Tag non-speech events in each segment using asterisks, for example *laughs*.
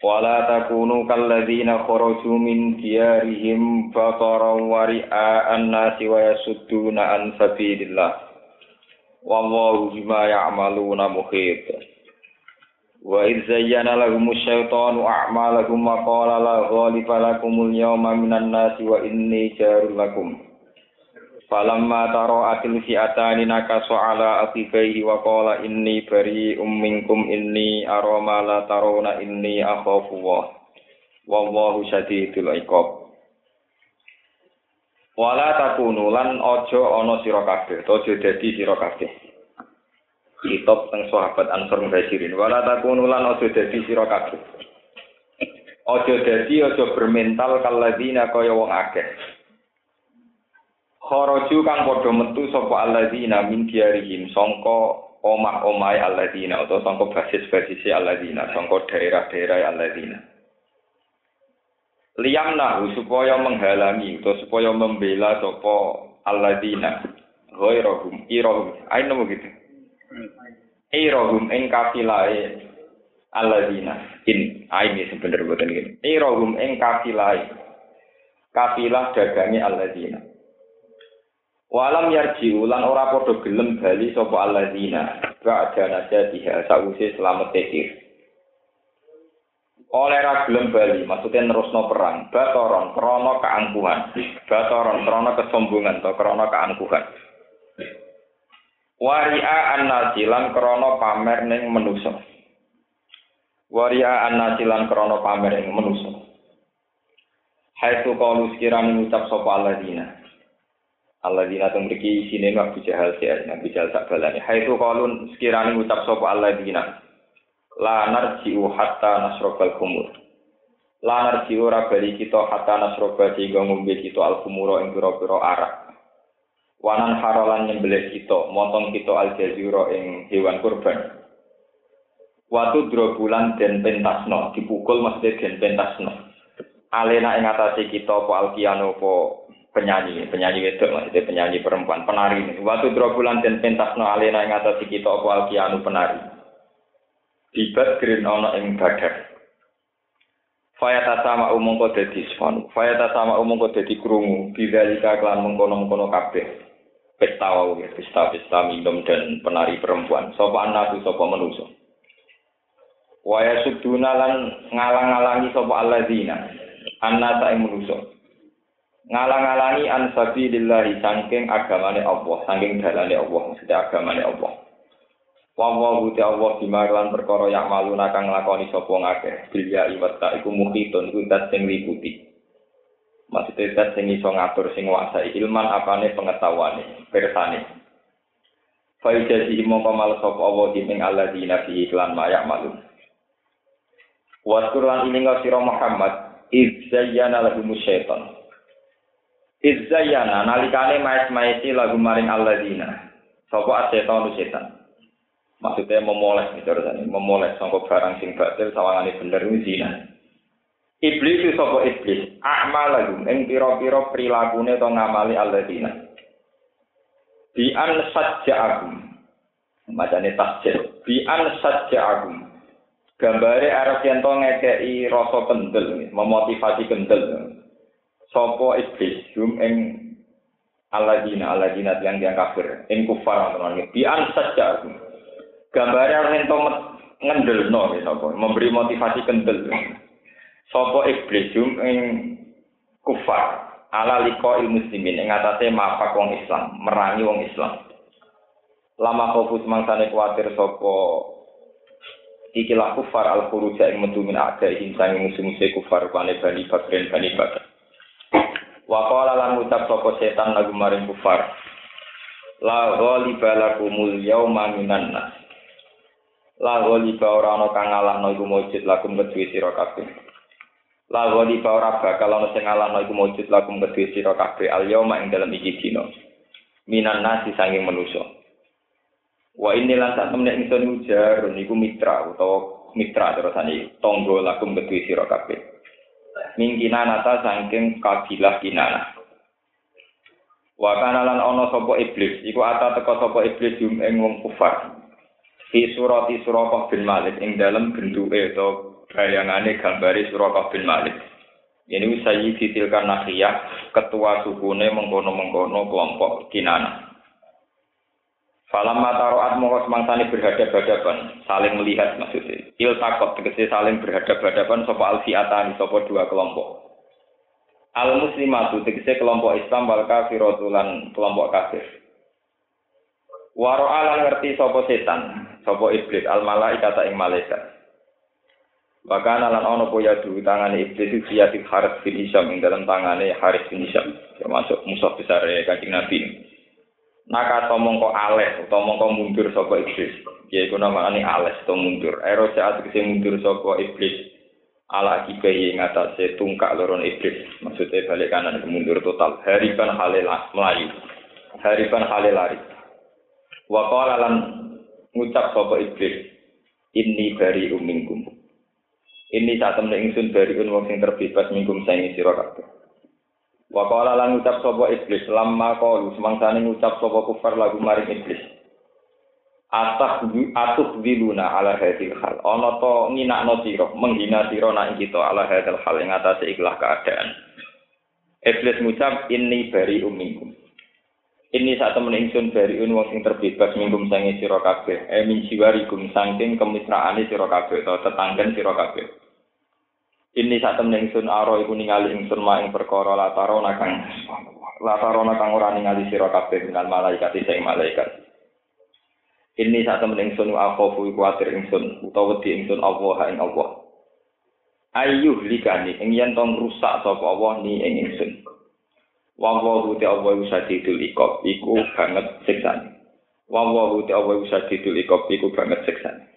Wala takunu kalladzina kharaju min diyarihim baqaran wa ri'a'an nasi wa yasudduna an sabilillah. Wallahu bima ya'maluna muhit. Wa idh zayyana lahumus syaitanu a'malahum wa qala la ghaliba lakumul yawma minan nasi wa inni jarul lakum. Falamma tara'atil fi'atani nakasu ala aqibaihi wa qala inni bari'um minkum inni ara ma la tarawna inni akhafu wa wallahu syadidul iqab Wala takunu lan aja ana sira kabeh, aja dadi sira kabeh. Kitab teng sahabat Ansor Muhajirin. Wala takunu lan aja dadi sira kabeh. Aja dadi aja bermental kaladzina kaya wong akeh. Kharaju kang padha metu sapa alladzina min diarihim sangka omah-omahe alladzina utawa sangka basis-basise alladzina, sangka daerah-daerah alladzina. Liyam nahu supaya menghalangi atau supaya membela sapa alladzina. Ghairahum irahum. Ayo nemu gitu? Irahum ing kafilae alladzina. In aini sebener boten gitu irahum ing kafilae kafilah dagangnya alladzina Walam yarji ulan ora padha gelem bali sapa alladzina ba'da najatiha sause selamat tekir. Oleh ra gelem bali maksudnya nerusno perang, batoron krana keangkuhan, batoron krana kesombongan atau krana keangkuhan. Waria an-najilan krana pamer ning manusa. Waria an-najilan krana pamer ning manusa. Haitsu qalu sekirane ngucap sapa alladzina Allah dina teng mriki isine Abu Jahal sih, Nabi Jahal tak balani. Hai tu kalun sekiranya ngucap sapa Allah dina. La narji'u hatta nasrobal kumur. La narji'u ora bali kita hatta nasroba sehingga ngombe kita al kumuro ing pira-pira arak. Wanan haralan nyembelih kita, motong kita al jazira ing hewan kurban. Watu bulan dan pentasno, dipukul mesti den pentasno. Alena ing atase kita apa alkiano apa penyanyi, penyanyi wedok maksudnya penyanyi perempuan, penari. Waktu bulan dan pentasno alena yang atas kita apa alkianu penari. Dibat green ono ing badar. Fayata sama umum kau dadi sfanu. Fayata sama umum kau dadi krungu. Bidzalika klan mengkono-mengkono kabeh. Pesta wau ya, pesta-pesta minum dan penari perempuan. Sopo anak sopo manusa. Waya suduna lan ngalang-alangi sopo alladzina. Anna ing manusa ngalang-alangi an sabilillahi saking agamane Allah, saking dalane Allah, maksudnya agamane Allah. Wa wa ta Allah bimarlan perkara yang malu nakang lakoni sapa ngakeh. Bilya iwata iku muhitun iku dat sing liputi. Maksudnya dat sing iso ngatur sing nguasai ilman apane pengetahuane, persane. Faijazi mongko mal sapa Allah ing alladzina fi iklan mayak malu. Waskur ini sira Muhammad, iz zayyana lahumus syaitan. Izzayana nalikane maes-maesi lagu maring alladzina. Sapa asetan setan. Maksudnya memoles nih terusane, memoles sangka barang sing batil sawangane bener kuwi zina. Iblis itu sapa iblis? Akmal lagu ing pira-pira prilakune to ngamali alladzina. Bi an sajja'akum. Macane tasjid. Bi an sajja'akum. Gambare arep to ngekeki rasa kendel, memotivasi kendel. Sopo iblis? Hum ing aladina aladina yang dia kafir. Ing kufar teman bi an saja gambare ento ngendelno sapa? Memberi motivasi kendel Sopo iblis? Hum ing kufar. Ala liko il muslimin ing atase mapak wong Islam merangi wong Islam. Lama kofus mangsane kuatir sopo ikilah kufar al khuruja ing metu min ada ing sange musuh-musuh kufar bani bani bakren bani bakren Wa qala lan ngucap sapa setan lagu maring kufar. La ghaliba lakumul yauma minan nas. La ghaliba ora ana kang ngalahno iku mujud lakum kedue sira kabeh. La ghaliba ora bakal ana sing ngalahno iku mujud lakum kedue sira kabeh al yauma ing dalem iki dina. Minan nasi sanging manusa. Wa ini lan sak temne ingsun ujar niku mitra utawa mitra terusane tangga lakum kedue sira kabeh. Mingkina nata saking kabilah kinana. Wa kana lan ana sapa iblis, iku ata teka sapa iblis jum ing wong kufar. Fi surati Suraqah bin Malik ing dalam bentuke atau bayangane gambari Suraqah bin Malik. Ini Sayyidi Tilkan Nakhiyah, ketua sukune mengkono-mengkono kelompok Kinana. Falam mataroat mongko semangsane berhadap-hadapan, saling melihat maksudnya. Il takot tegese saling berhadap-hadapan sapa alfiatani sapa dua kelompok. Al muslimatu tegese kelompok Islam wal kafiratulan kelompok kafir. Waro alang ngerti sapa setan, sapa iblis al malaikat ing malaikat. Bahkan alan ono poya du tangane iblis itu siatik Haris bin Hisham ing dalam tangane Haris bin Hisham termasuk musuh besar kanjeng Nabi. Naka to mongko ales utawa mongko mundur sapa iblis. Ya iku namane ales to mundur. Ero saat kese mundur sapa iblis ala kibai ing atase tungkak loron iblis. Maksudnya balik kanan mundur total. Hariban halil melayu. Hariban halil lari. Wa lan ngucap sapa iblis, "Inni bari umingkum." Ini saat temen ingsun bari wong sing terbebas mingkum saingi sira kabeh. Wa qala lan ngucap sapa iblis, "Lamma qalu semangsane ngucap sapa kufar lagu maring iblis." Atah atuh diluna ala hadil hal. Ana to nginakno sira, menghina sira nak kita ala hadil hal ing atase ikhlas keadaan. Iblis ngucap, "Inni bari umingkum." Ini saat temen ingsun bariun wong sing terbebas minggum sange sira kabeh, e min siwarikum saking kemitraane sira kabeh utawa tetanggen sira kabeh. Ini saat temen ingsun aro iku ningali ingsun ma ing perkara latarona kang latarona kang ora ningali sira kabeh minal malaikat sing malaikat. Ini saat temen ingsun akhofu iku atir ingsun utawa wedi ingsun Allah ing Allah. Ayuh likani ing yen tong rusak sapa Allah ni ing ingsun. Wallahu ta'ala sadidul iqab iku banget siksane. Wallahu ta'ala sadidul iqab iku banget siksane.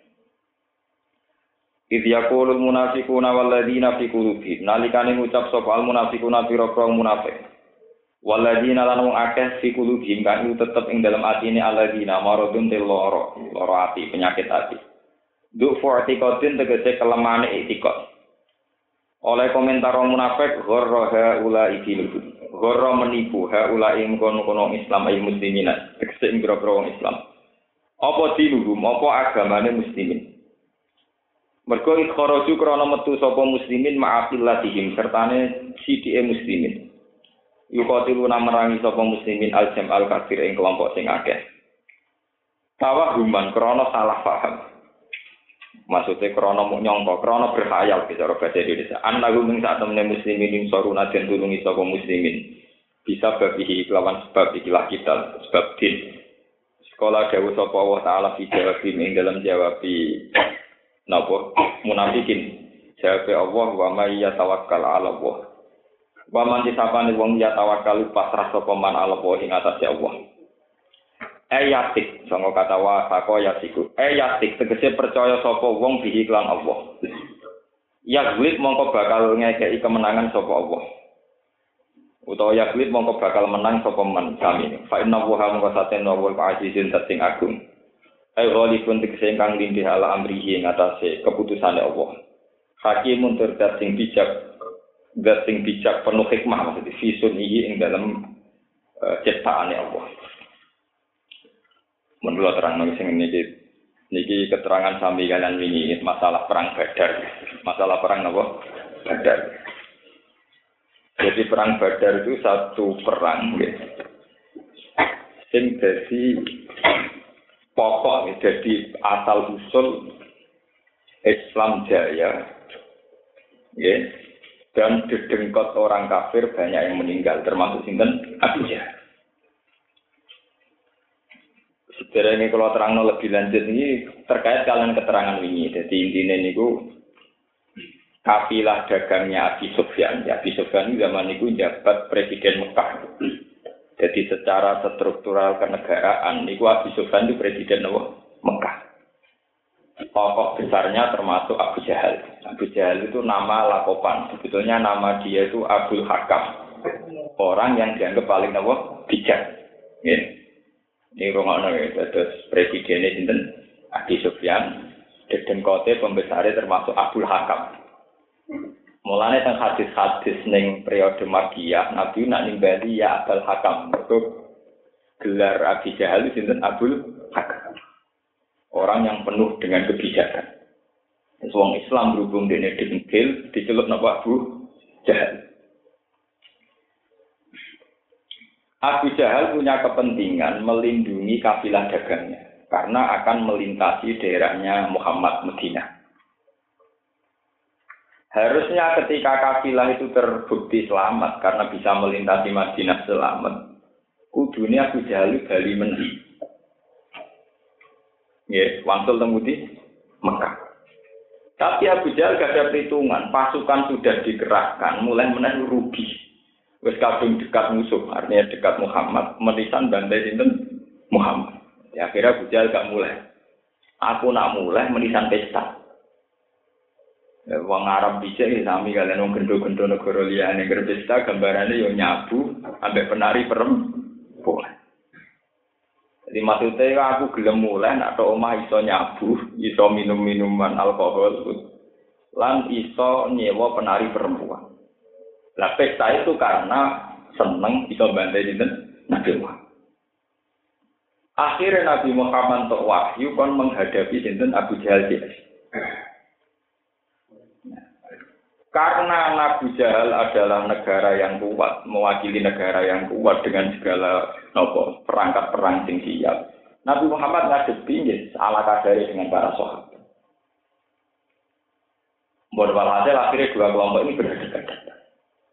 Idh yaqulul munafiquna wal ladzina fi qulubihim nalikane ngucap sapa al munafiquna pira-pira munafik. Wal ladzina lan wong akeh fi qulubihim kan tetep ing dalam atine alladzina maradun til loro, loro ati, penyakit ati. Du fortikotin tegese kelemahan etikot. Oleh komentar orang munafik, ghorra haula ikiluhum. Goro menipu haula ing kono-kono Islam ay muslimin tegese ing grogro Islam. Apa dinuhum, apa agamane muslimin. Mergo ikharaju krana metu sapa muslimin ma'afilatihim sertane sidike muslimin. Yukotiluna merangi sapa muslimin al-jam al-kafir ing kelompok sing akeh. Tawahuman krana salah paham. maksudnya krono mau nyongko, krono berkhayal bicara bahasa Indonesia. Anaku ming saat temen muslimin soruna dan tulungi sopo muslimin bisa bagi lawan sebab ikilah kita sebab din. Sekolah dewa sopo Allah Taala fi dalam jawab napa munafikin. Jawab Allah wa may yatawakkal ala Allah. Wa man disapane wong ya tawakal pasrah sapa man ala Allah ing atase Allah. Ayatik, sanga kata wa sako yasiku. Ayatik tegese percaya sapa wong bihi lan Allah. Yaglib mongko bakal ngekeki kemenangan sapa Allah. Utawa yaglib mongko bakal menang sapa man kami. Fa inna wa mongko saten wa azizun tating agung. Ai ghalibun tegese ingkang lindih ala amrihi ing atase keputusane Allah. Hakimun tur sing bijak, dat sing bijak penuh hikmah maksudnya visun iki ing dalam uh, ciptaane Allah. menurut terang nang sing niki niki keterangan sami kalian ini masalah perang Badar. Masalah perang apa? Badar. Jadi perang Badar itu satu perang ya. Sing pokok jadi asal usul Islam jaya ya dan dedengkot orang kafir banyak yang meninggal termasuk sinten Abu Jahal ini kalau terang lebih lanjut ini terkait kalian keterangan ini. Jadi intinya ini kafilah dagangnya Abi Sufyan. Ya, Abi Sufyan zaman itu jabat presiden Mekah. Jadi secara struktural kenegaraan, itu Abi Sufyan itu presiden Mekah. besarnya termasuk Abu Jahal. Abu Jahal itu nama lakopan. Sebetulnya nama dia itu Abdul Hakam. Orang yang dianggap paling apa? bijak. Ya. Ini rumah ya. Terus presidennya sinten Adi Sufyan. Dan kote pembesarnya termasuk Abdul Hakam. Mulanya tentang hadis-hadis neng periode Magiyah, Nabi nak nimbali ya Abdul Hakam. Itu gelar Abi Jahal itu Abdul Hakam. Orang yang penuh dengan kebijakan. Wong Islam berhubung dene dengkil, dicelup napa Abu Jahal. Abu Jahal punya kepentingan melindungi kafilah dagangnya karena akan melintasi daerahnya Muhammad Medina. Harusnya ketika kafilah itu terbukti selamat karena bisa melintasi Madinah selamat, kudunya Abu Jahal bali mendi. Ya, wangsul temudi Mekah. Tapi Abu Jahal gak ada perhitungan, pasukan sudah dikerahkan, mulai menang rugi. Wes kadung dekat musuh, artinya dekat Muhammad, menisan bantai sinten Muhammad. Ya akhirnya Abu Jahal gak mulai. Aku nak mulai menisan pesta. Ya, wong Arab bisa ya sami kalian wong gendo-gendo negara liyane pesta gambarannya yo nyabu ambek penari perempuan. Jadi maksudnya aku gelem mulai nak omah iso nyabu, iso minum minuman alkohol, lan iso nyewa penari perempuan. Lah pesta itu karena seneng iso bantai dinten Nabi Muhammad. Akhirnya Nabi Muhammad untuk wahyu kon menghadapi dinten Abu Jahal. Karena Nabi Jahal adalah negara yang kuat, mewakili negara yang kuat dengan segala nopo perangkat perang sing siap. Nabi Muhammad ngadepi nggih ala kadare dengan para sahabat. Mbok walhasil akhirnya dua kelompok ini berhadapan.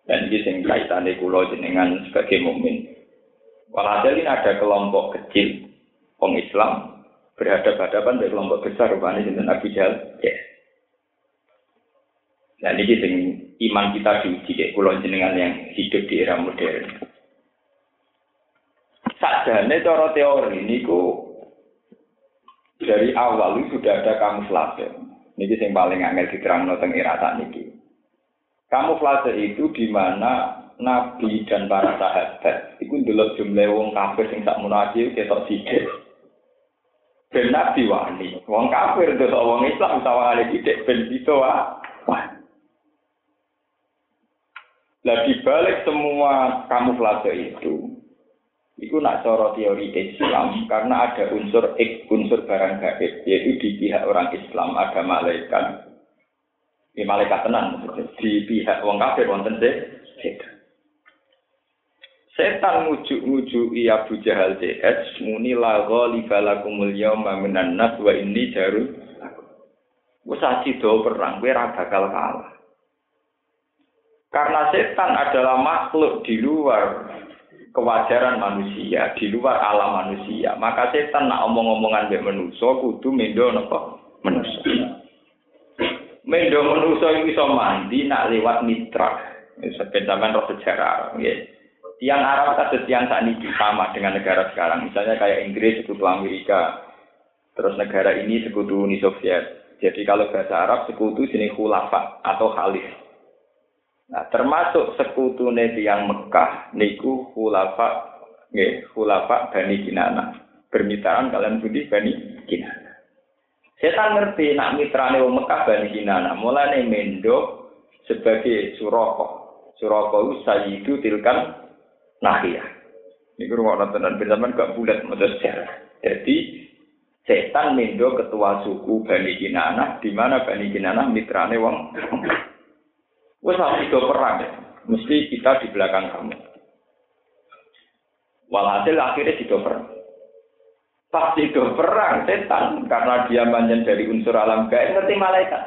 Dan ini sing kaitannya kulo jenengan sebagai mukmin. Walhasil ini ada kelompok kecil, orang Islam, berhadapan-hadapan dengan kelompok besar, rupanya dengan Nabi Jahal. Yes. Nah ini sing iman kita diuji kayak pulau jenengan yang hidup di era modern. Sajane cara teori ini ku dari awal sudah ada kamuflase. Ini yang paling angel diterang teng era saat ini. Kamuflase itu di mana Nabi dan para sahabat itu dulu jumlah wong kafir sing tak munafik ketok sidik. Ben Nabi wani, wong kafir itu wong Islam sawangane sidik ben itu wah. Lah balik semua kamuflase itu, itu nak coro teori Islam karena ada unsur ik, unsur barang gaib, yaitu di pihak orang Islam ada malaikat, di malaikat tenang, di pihak orang kafir wonten setan. Setan ngujuk-ngujuk iya Abu Jahal DS, muni la ghaliba lakumul yawma minan nas wa inni jarul. Wes do perang, ora bakal kalah. Karena setan adalah makhluk di luar kewajaran manusia, di luar alam manusia. Maka setan nak omong-omongan mbek manusia kudu mendo napa? Manusia. Mendo manusia iki iso mandi nak lewat mitra. Sampai zaman roh sejarah, ya. Tiang Arab kan tiang ini sama dengan negara sekarang. Misalnya kayak Inggris sekutu Amerika, terus negara ini sekutu Uni Soviet. Jadi kalau bahasa Arab sekutu sini khulafa atau khalif. Nah, termasuk sekutu yang Mekah niku khulafa nggih khulafa Bani Kinana. Bermitaran kalian budi Bani Kinana. Setan ngerti nak mitrane wong Mekah Bani Kinana, mulane mendo sebagai suroko. Suroko sayyidu tilkan nahiyah. Niku rumah nonton dan gak bulat maksud sejarah. Jadi setan mendo ketua suku Bani Kinana, di mana Bani Kinana mitrane wong Wes do perang, mesti kita di belakang kamu. Walhasil akhirnya di perang. Pas di perang, setan karena dia manjen dari unsur alam gaib ngerti malaikat.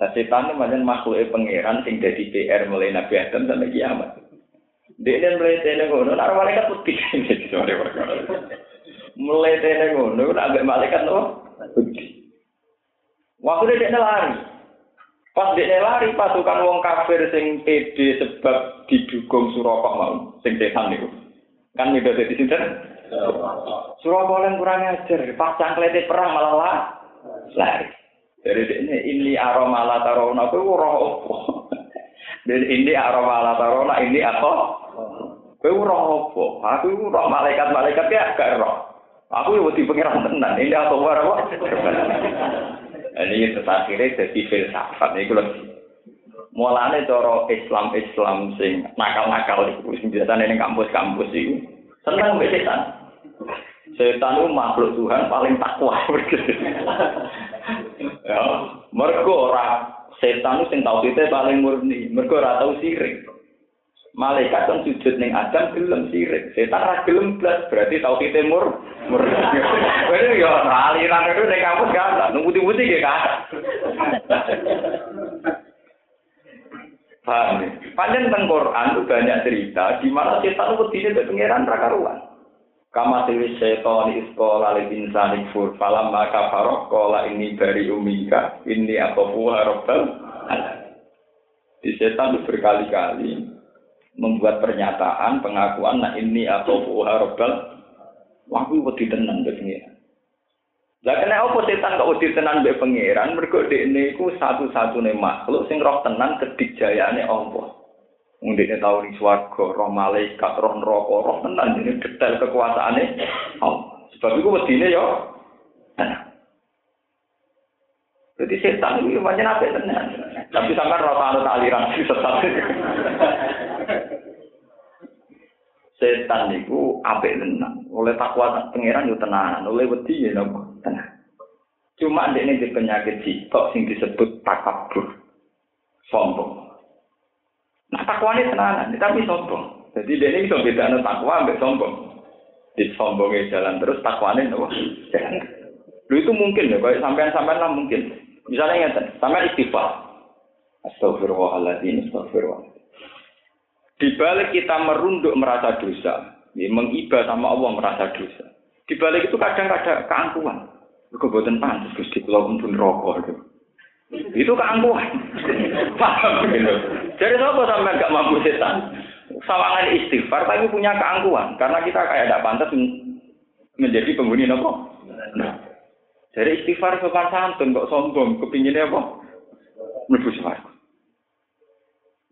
Nah, setan itu manjen makhluk pangeran sing dari PR mulai Nabi Adam sampai kiamat. Dia dan mulai tene ngono, nah malaikat putih. *laughs* mulai tene ngono, agak malaikat no putih. Waktu dia lari, Pas dia lari pasukan wong kafir sing pede sebab didukung Suraka mau sing setan niku. Kan niku dadi sinten? Suraka lan kurang ajar, pas cangklete perang malah lah lari. Dari ini ini aroma la tarona kowe roh opo? *laughs* Dan ini aroma la tarona ini apa? Kowe roh opo? Aku roh malaikat-malaikat ya gak roh. Aku yo wedi pengiran tenan. Ini apa apa? Ini terakhirnya jadi filsafat ini kalau mulane cara Islam Islam sing nakal-nakal itu sing biasanya ning kampus-kampus itu seneng mbek setan. Setan itu makhluk Tuhan paling takwa. *laughs* ya, mergo ora setan itu sing tauhidnya paling murni, mergo ora tau sirik. Malaikat kan sujud ning Adam gelem sirik. Setan ora gelem blas, berarti tauhidnya mur murni. *laughs* Wene yo aliran itu ning kampus kan, nunggu-nunggu iki kan. Paham ya? Panjang tentang Quran itu banyak cerita di mana setan itu tidak ada pengiran rakaruan. Kama tilis setan iskola li insani fur falam maka farok kola ini dari umika ini atau fuha robbal Di setan itu berkali-kali membuat pernyataan pengakuan nah ini atau fuha robbal Waktu itu tenang pengiran. Lah kena apa setan kok wedi tenan mbek pangeran mergo dekne iku satu-satune makhluk sing roh tenan kedikjayaane Allah. Wong dekne tau ning swarga, roh malaikat, roh neraka, roh tenan ini detail kekuasaane Allah. Sebab iku wedine tenang. Jadi setan itu macam apa tenan. Tapi sampai roh anut aliran sesat. setan niku apik tenan. Oleh takwa pangeran yo tenan, oleh wedi ya tenan. Cuma ini di penyakit kok sing disebut takabur. Sombong. Nah takwa ini tenanan, tapi sombong. Jadi dia ini bisa beda takwa ambil sombong. Di sombongnya jalan terus takwa ini jalan. Lu itu mungkin ya, kalau sampean-sampean lah mungkin. Misalnya ingat, sampean istighfar. Astagfirullahaladzim, astagfirullahaladzim. Di balik kita merunduk merasa dosa, ya, mengibah sama Allah merasa dosa. Di balik itu kadang ada keangkuhan. Kok boten pantes Gusti kula pun rokok itu. Itu keangkuhan. *laughs* Paham gitu. Jadi sapa sampai gak mampu setan? Sawangan istighfar tapi punya keangkuhan karena kita kayak tidak pantas menjadi penghuni nopo. Nah. Jadi istighfar sopan santun kok sombong, kepinginnya apa? Mlebu swarga.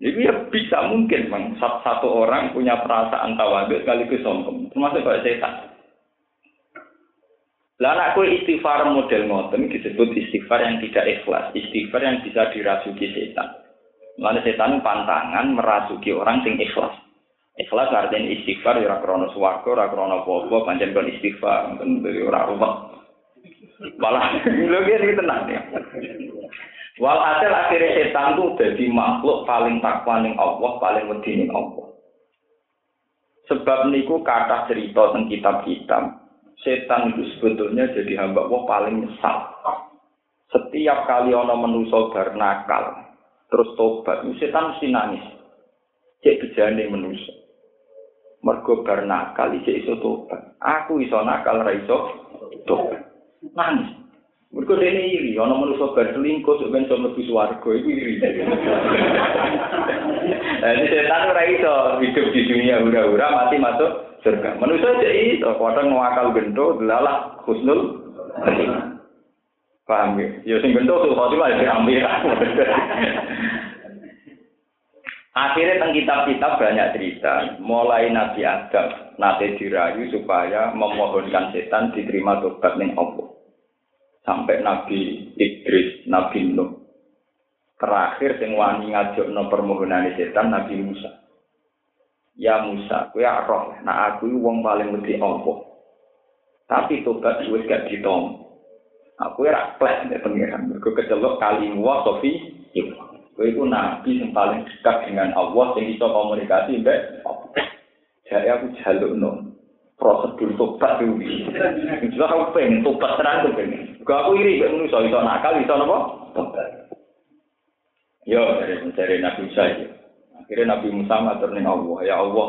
Jadi ya bisa mungkin, bang. Satu orang punya perasaan tawaduk sekaligus sombong, termasuk kayak setan. Lah anak istighfar model ngoten disebut istighfar yang tidak ikhlas, istighfar yang bisa dirasuki setan. Lalu setan pantangan merasuki orang sing ikhlas. Ikhlas artinya istighfar ya krono swarga, ora krono apa pancen kon istighfar, kon ora rumah. Malah *laughs* lho iki tenang ya. Wal hasil akhirnya setan itu jadi makhluk paling takwa ning Allah, paling wedi ning Allah. Sebab niku kata cerita tentang kitab-kitab, setan itu sebetulnya jadi hamba Allah paling nyesal. Setiap kali ono menuso bar nakal, terus tobat, setan mesti nangis. Cek bejane menuso. Mergo bar nakal, iso tobat. Aku iso nakal, ra iso tobat. Nangis. Mereka ini iri, orang manusia berselingkuh, sebenarnya sama lebih suarga, itu iri. *laughs* Ini setan ora iso hidup di dunia hura-hura, mati masuk surga. Manusia aja iso, kadang ngakal gento, delalah khusnul. Paham ya? Ya sing gento tuh khotimah ya diambil. *laughs* Akhirnya tentang kitab-kitab banyak cerita, mulai Nabi Adam, nanti dirayu supaya memohonkan setan diterima tobat ning Allah sampai Nabi Idris, Nabi Nuh. Terakhir sing wani ngajokno permohonan setan Nabi Musa. Ya Musa, kowe roh, nah aku wong paling wedi Allah. Tapi tobat wis gak ditom. Aku ora plek nek pengiran. Mergo kecelok kali wa sofi Kowe iku nabi sing paling dekat dengan Allah sing iso komunikasi mbek. Jadi aku jalukno prosedur tobat itu. Jelas aku pengen tobat terang pengen. Gak aku iri, gak manusia iso nakal, iso? Tobat. Yo, dari mencari Nabi Musa ya. Akhirnya Nabi Musa ngatur Allah, ya Allah,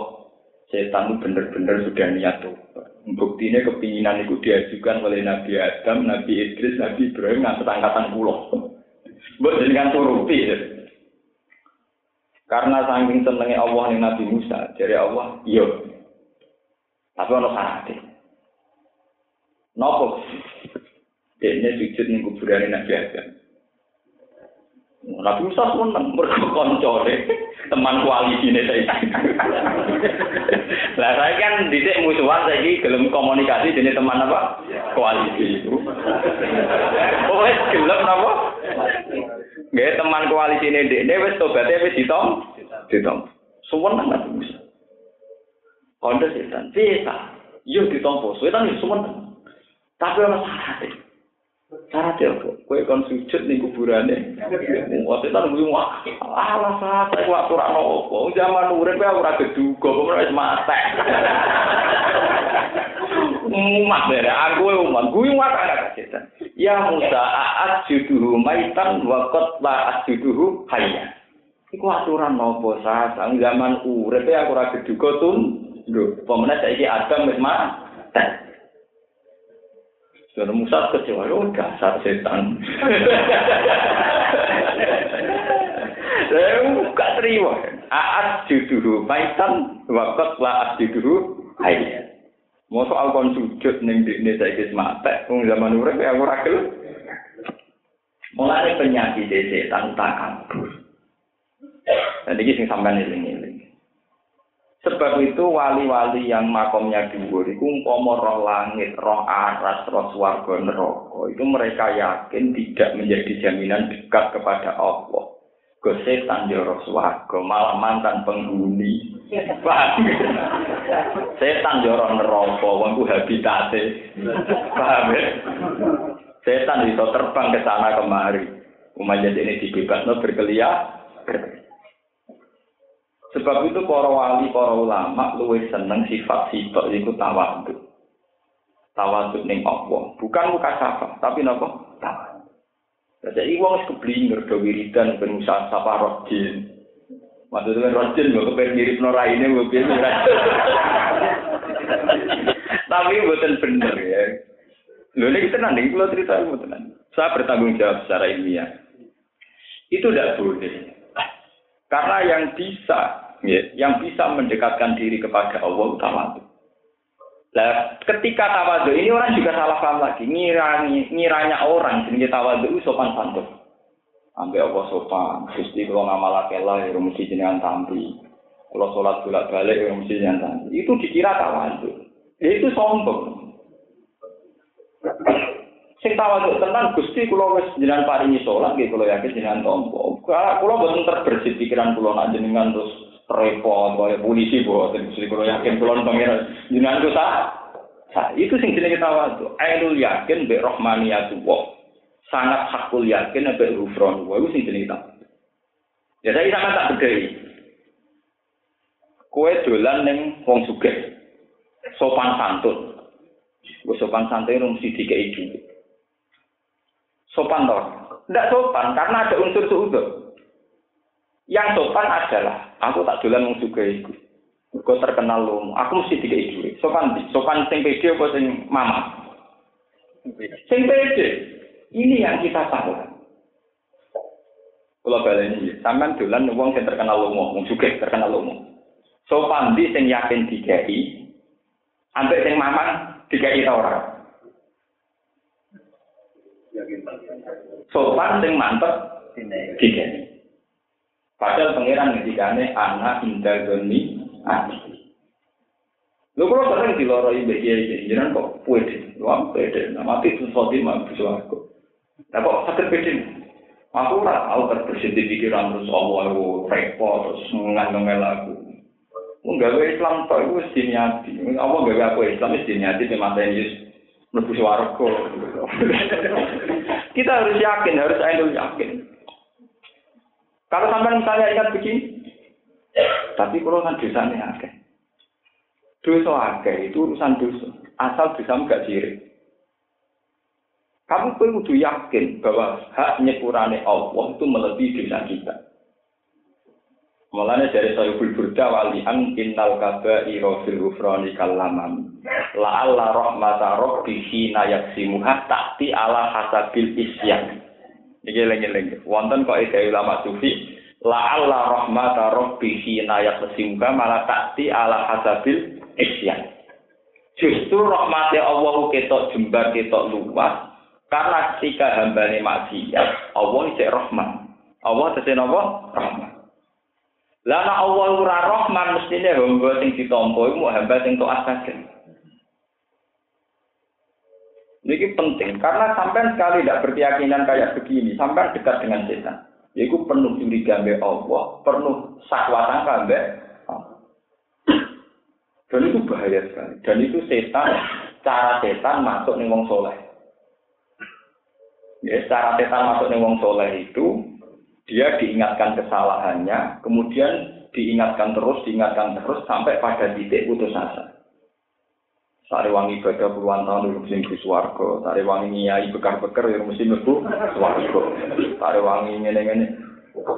setan bener-bener sudah niat tobat. Buktinya kepinginan itu diajukan oleh Nabi Adam, Nabi Idris, Nabi Ibrahim, ngantar angkatan pulau. Buat jenengan turuti ya. Karena saking senengnya Allah nih Nabi Musa, dari Allah, iya, tapi ono syaratnya. Nopo? Dene sujud ning kuburane Nabi Adam. Nabi Musa seneng mergo koncone teman koalisi ini saya. Lah saya kan didik musuhan saya gelem komunikasi jadi teman apa? Koalisi itu. Oh, wes gelem apa? Gak teman koalisi ini dek, ini wes tobatnya wes ditom, ditom. Semua nang Nabi Musa. Kondo setan, bisa. Yuk ditompo, setan itu semua. Tapi orang syaratnya. Syaratnya apa? Kue kon sujud nih kuburannya. Wah, setan gue wah. Alah, saya kok aturan apa? Zaman urip ya ora geduga, kok ora wis mate. Umat dere, aku umat, gue umat ada setan. Ya Musa, aat juduhu maitan wa qad la asjuduhu hayya. Iku aturan nopo sa, zaman urip ya ora geduga tun. Lho, pemene saiki Adam wis. Dan Musa kecewa, oh dasar setan. Saya gak terima. Aat juduhu maitan wakot la aat juduhu hayya. Mau soal kon sujud ning dikne saiki mate, wong zaman urip ya ora gelem. Mulane penyakit setan tak kabur. Dan ini sing sampean eling-eling. Sebab itu wali-wali yang makomnya dhuwur iku umpama roh langit, roh aras, roh swarga neraka, itu mereka yakin tidak menjadi jaminan dekat kepada Allah. Go setan yo roh swarga, malah mantan penghuni. Setan yo roh neraka, wong ku habitate. Paham ya? Setan bisa terbang ke sana kemari. Umat ini dibebasno berkeliaran. Sebab itu para wali, para ulama luwih seneng sifat sifat iku tawadhu. Tawadhu ning Allah, bukan muka sapa, tapi napa? Tawadhu. Jadi wong keblinger do wiridan ben usah sapa rojin. Maksudnya rojin kok kepen mirip nora ini kok Tapi mboten bener ya. Lho nek tenan iki kula cerita mboten. Saya bertanggung jawab secara ilmiah. Itu tidak boleh. Karena yang bisa, ya, yang bisa mendekatkan diri kepada Allah tawadhu. Nah, ketika tawadhu ini orang juga salah paham lagi. Ngirani, ngiranya orang jenis tawadhu sopan santun. Ambil Allah sopan. Gusti kalau ngamalake lah, ya mesti jenengan tampi. Kalau sholat bolak balik, ya mesti jenengan tampi. Itu dikira tawadhu. Ya, itu sombong. Sing tawadhu tenan Gusti kula wis jenengan paringi salat nggih kula yakin jenengan tampa. Kula boten terbersit pikiran kula nak jenengan terus repot kaya polisi boten Gusti kula yakin kula pangeran jenengan ku. Nah, itu sing jenenge tawadhu. Ainul yakin bi rahmaniyatullah. Sangat hakul yakin rufron. Wa itu sing jenenge tawadhu. Ya saya sama tak bedhei. Kowe dolan ning wong sugih. Sopan santun. Wis sopan santun mesti dikei dhuwit. Sopan toh? Tidak sopan karena ada unsur suudon. Yang sopan adalah aku tak dolan wong sugih iku. Terkenal lu, aku mesti tiga ibu. Sopan, sopan sing pede apa sing mama? Sing pede. Ini yang kita tahu. Kalau balik ini, sampean dolan wong sing terkenal lomo, wong sugih terkenal lomo. Sopan di sing yakin dikai, ambek sing mamang dikai ta ora? Sopan sing mantep dikai. Padahal pangeran ngendikane anak indah doni ati. Lho kalau sering diloroi mbek iki, jenengan kok pede, luang pede, nama itu sesuatu yang bisa aku. Nah kok sakit pede? Aku ora tahu terbersih di pikiran terus Allah aku repot terus ngandung aku. Enggak Islam tok iku wis diniati. Allah gawe aku Islam wis diniati memang Yesus mlebu swarga. Kita harus yakin, harus ainul yakin. Kalau sampai misalnya ingat begini, tapi kalau kan dosanya akeh. Dosa akeh itu urusan dosa. Asal dosa gak sirik. Kamu perlu yakin bahwa hak nyepurane Allah itu melebihi dosa kita. Mulanya dari Sayyidul Burda walian innal kaba iro fil ufrani kalaman. La alla rahmata rabbihi nayaksimuha ta'ti ala hasabil isyan. Iki lengi-lengi. Wonten kok ide ulama sufi. La alla rahmata rabbihi nayaksimuha malah ta'ti ala hasabil isyan. Justru rahmatnya Allah ketok jembar ketok luas. Karena ketika hamba ini maksiat, Allah ini rahman. Allah tesih napa? Rahman. Lah nek Allah ora rahman mestine hamba sing ditampa iku hamba sing taat saja. Ini penting karena sampai sekali tidak berkeyakinan kayak begini, sampai dekat dengan setan. Yaitu penuh curiga mbek Allah, penuh sakwatan kambe. Dan itu bahaya sekali. Dan itu setan, cara setan masuk nih wong soleh. Ya, cara setan masuk nih wong soleh itu dia diingatkan kesalahannya, kemudian diingatkan terus, diingatkan terus sampai pada titik putus asa. Sari wangi ibadah puluhan tahun dulu mesti mlebu. Sari wangi nyai bekar-bekar ya mesti mlebu. Sari wangi ngene-ngene.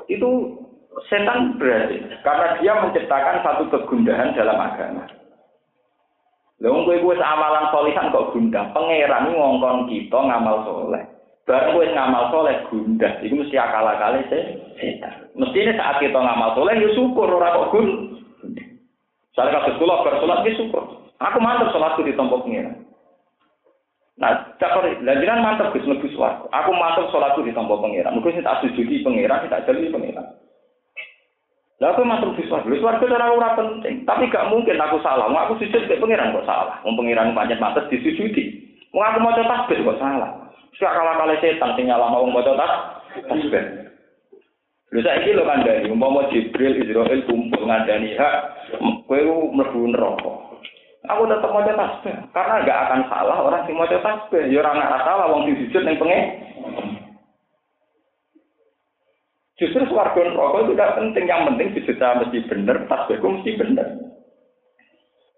Itu setan berarti karena dia menciptakan satu kegundahan dalam agama. Lalu gue gue amalan solihan kok gundah. Pangeran ngongkon kita ngamal soleh. Baru gue ngamal soleh gundah. Itu mesti akal-akal setan. Mestinya saat kita ngamal soleh ya syukur orang kok gun. Saya kasih sekolah bersolat ya syukur. Aku mantep sholatku di tempat pengiran. Nah, cakor, lanjutan mantep Gus lebih suaraku. Aku mantep sholatku di tempat pengiran. Mungkin saya tak sujudi pengiran, saya tak jadi pengiran. Lalu aku mantep di suaraku. Di itu ora penting. Tapi gak mungkin aku salah. Mau aku sujud ke pengiran kok salah. Mau pengiran panjat mantep disujudi. Mau aku mau tasbih kok salah. Suka kalah kalah setan sing nyala mau mau tasbih. Lha saiki lho kandhani, umpama Jibril Israil kumpul ngandani hak, kowe mlebu neraka. Aku tetap mau tasbih karena nggak akan salah orang sing mau tasbih. Ya orang nggak salah wong sujud neng pengen. Justru suarga rokok itu tidak penting. Yang penting sujud mesti bener, tasbihku mesti bener.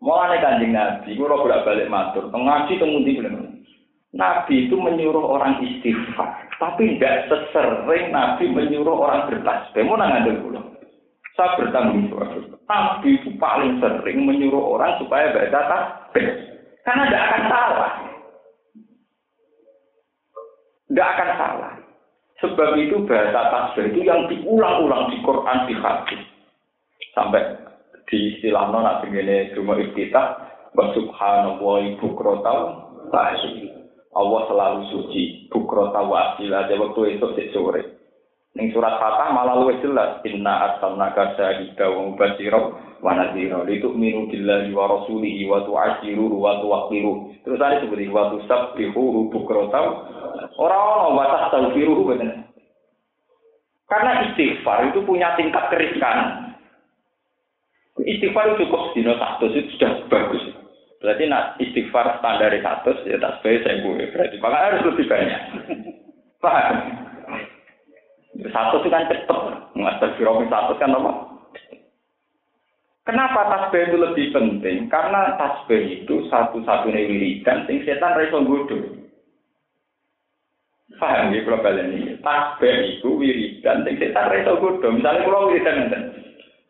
Mulane kanjeng Nabi, gue bolak balik matur, ngaji temundi belum. Nabi itu menyuruh orang istighfar, tapi tidak sesering Nabi menyuruh orang bertasbih. Mau nang ada Saya bertanggung jawab. Nabi itu paling sering menyuruh orang supaya baca tasbih. Karena tidak akan salah. Tidak akan salah. Sebab itu bahasa tasbih itu yang diulang-ulang di Quran di hadis. Sampai di istilah nona begini cuma iftitah wa subhanallah ibu krotau Allah selalu suci bukrota wa asila waktu itu sore Ning surat Fatah malah luwih jelas inna arsalnaka syahida wa mubashshira wa nadhira litu'minu billahi wa rasulihi wa tu'azziru wa tuwaqqiru. Terus ada seperti wa tusabbihu bukrata ora ono wa tastaghfiru bener. Karena istighfar itu punya tingkat keriskan. Istighfar itu cukup dino satu itu sudah bagus. Berarti nak istighfar standar satu ya tak sebaik saya gue. Berarti maka harus lebih banyak. *laughs* Paham? Satu itu kan cepet. Master Firomi satu kan apa? Kenapa tasbih itu lebih penting? Karena tasbih itu satu-satunya wiridan sing setan raiso nggodho. Paham ya kalau kalian ini? Tasbih itu wiridan sing setan raiso nggodho. Misalnya kalau wiridan ngeten.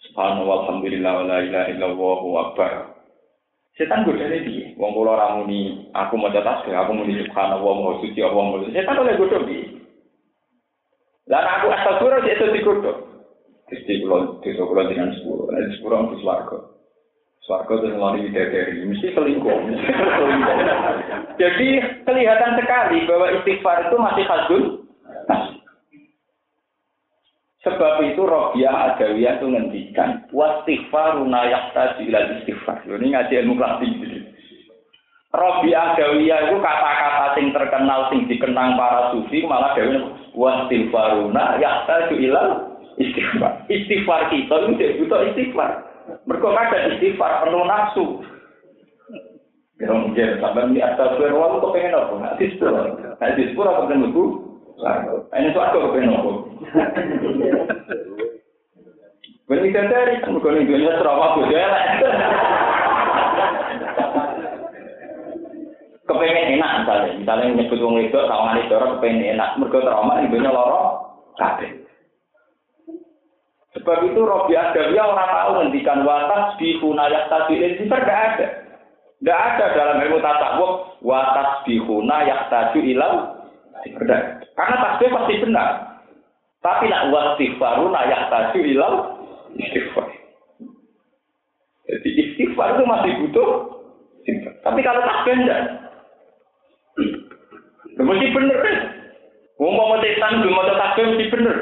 Subhanallah alhamdulillah wa la ilaha illallah wa. Setan godane piye? Wong kula ramuni aku maca tasbih, aku muni subhanallah wa suci Allah wa Setan oleh godho piye? Lah aku astagfirullah itu dikutuk. Gusti kula desa kula dengan sepuro, nek sepuro mesti swarga. Swarga itu ngelari bidadari, mesti selingkuh. Jadi kelihatan sekali bahwa istighfar itu masih hadun. Sebab itu Robiah Adawiyah itu ngendikan wastighfaruna yahtaju ila istighfar. Ini ngaji ilmu klasik. Robiah Adawiyah itu kata-kata sing terkenal sing dikenang para sufi malah dewe wastighfaruna yahtaju ila istighfar. Istighfar kita itu butuh istighfar. Mereka kadang istighfar penuh nafsu. Ya mungkin sampai ini astagfirullah kok pengen apa? Nah, dispur. Nah, dispur apa pengen lebu? Ini suatu kok pengen apa? Dari bukan dunia serama budaya kepengen enak misalnya, misalnya nyebut wong kawan itu orang kepengen enak, mereka trauma ibunya loro kabeh. Sebab itu Robi Adawiyah orang tahu ngendikan watas bihuna yaktadilin sifar tidak ada. Tidak ada dalam ilmu tasawuf watas bihuna yaktadu ilau Karena tasbih pasti benar. Tapi nak wastighfaruna yaktadu ilau istighfar. Jadi istighfar itu masih butuh Tapi kalau enggak. Lho mesti bener. Wong mau setan belum mau tasbih mesti bener.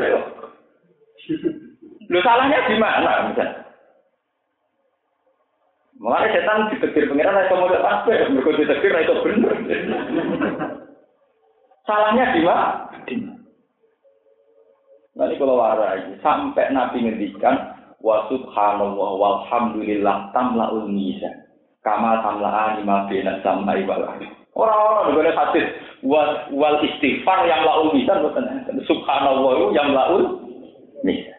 Lho salahnya di mana misalnya? Mulai setan ditegur pengiran itu mau tasbih, mereka ditegur itu bener. Salahnya di mana? Nanti kalau warai sampai Nabi ngendikan wa subhanallah walhamdulillah tamlaul mizan. Kama tamla ma bina samai wal Orang-orang boleh hadis wal, wal istighfar yang laul mizan. Subhanallah yang laul mizan.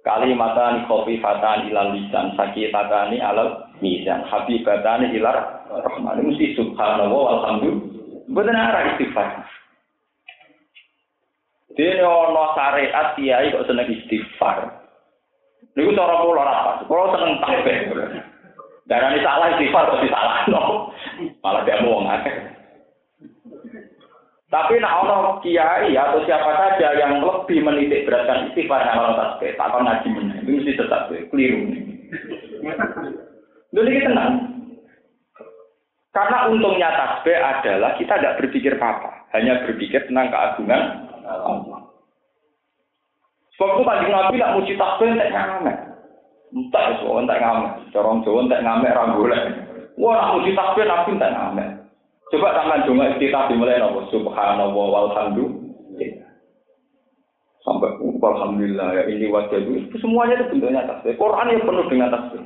Kalimatani khafifatan ilal lisan sakitatani alal mizan habibatani ilar rahman. Mesti subhanallah walhamdulillah. Boten arah istighfar. Dene ana syariat kiai kok seneng istighfar. Niku cara kula ora pas. Kula seneng tasbih. Darani salah istighfar kok disalahno. Malah dia akeh. Tapi nak ono kiai atau siapa saja yang lebih menitik beratkan istighfar orang tasbih, tak akan ngaji mana. Itu mesti tetap keliru. Dulu kita tenang. Karena untungnya tasbih adalah kita tidak berpikir apa-apa, hanya berpikir tentang keagungan. Sebab itu kanjeng Nabi nak muji tasbih tak ngamek. Entah ya soal tak ngamek. Corong Jawa tak ngamek rambulnya. Wah nak muji tasbih Nabi tak ngamek. Coba tangan donga istiqah dimulai nopo subhanallah walhamdulillah. Sampai alhamdulillah ya ini wajah itu semuanya itu bentuknya tasbih. Quran yang penuh dengan tasbih.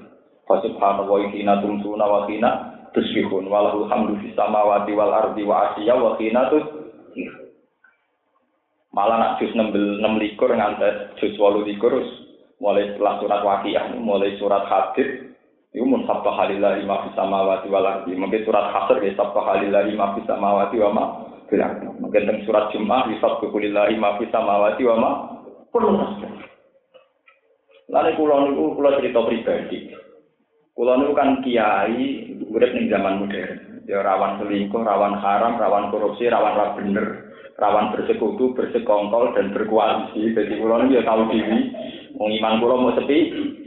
Fasubhanallah wa hina tumsuna wa hina tusbihun walahul hamdu fis wal ardi wa asyiya wa hina. Malah nak jus 6 likur ngantes jus 8 likur mulai setelah surat waqiah mulai surat hadid itu mun sabta halillahi ma fis samawati wal ardi. Mungkin surat hasr ya sabta halillahi ma fis samawati wa ma fil ardi. Mungkin teng surat jumat yusabbihu lillahi ma fis samawati wa ma kullu tasbih Lalu kulo niku kulo cerita pribadi. Kulo niku kan kiai urip ning zaman modern. Ya rawan selingkuh, rawan haram, rawan korupsi, rawan ra bener rawan bersekutu, bersekongkol dan berkoalisi. Jadi kulo ini ya tahu diri, wong iman mau sepi,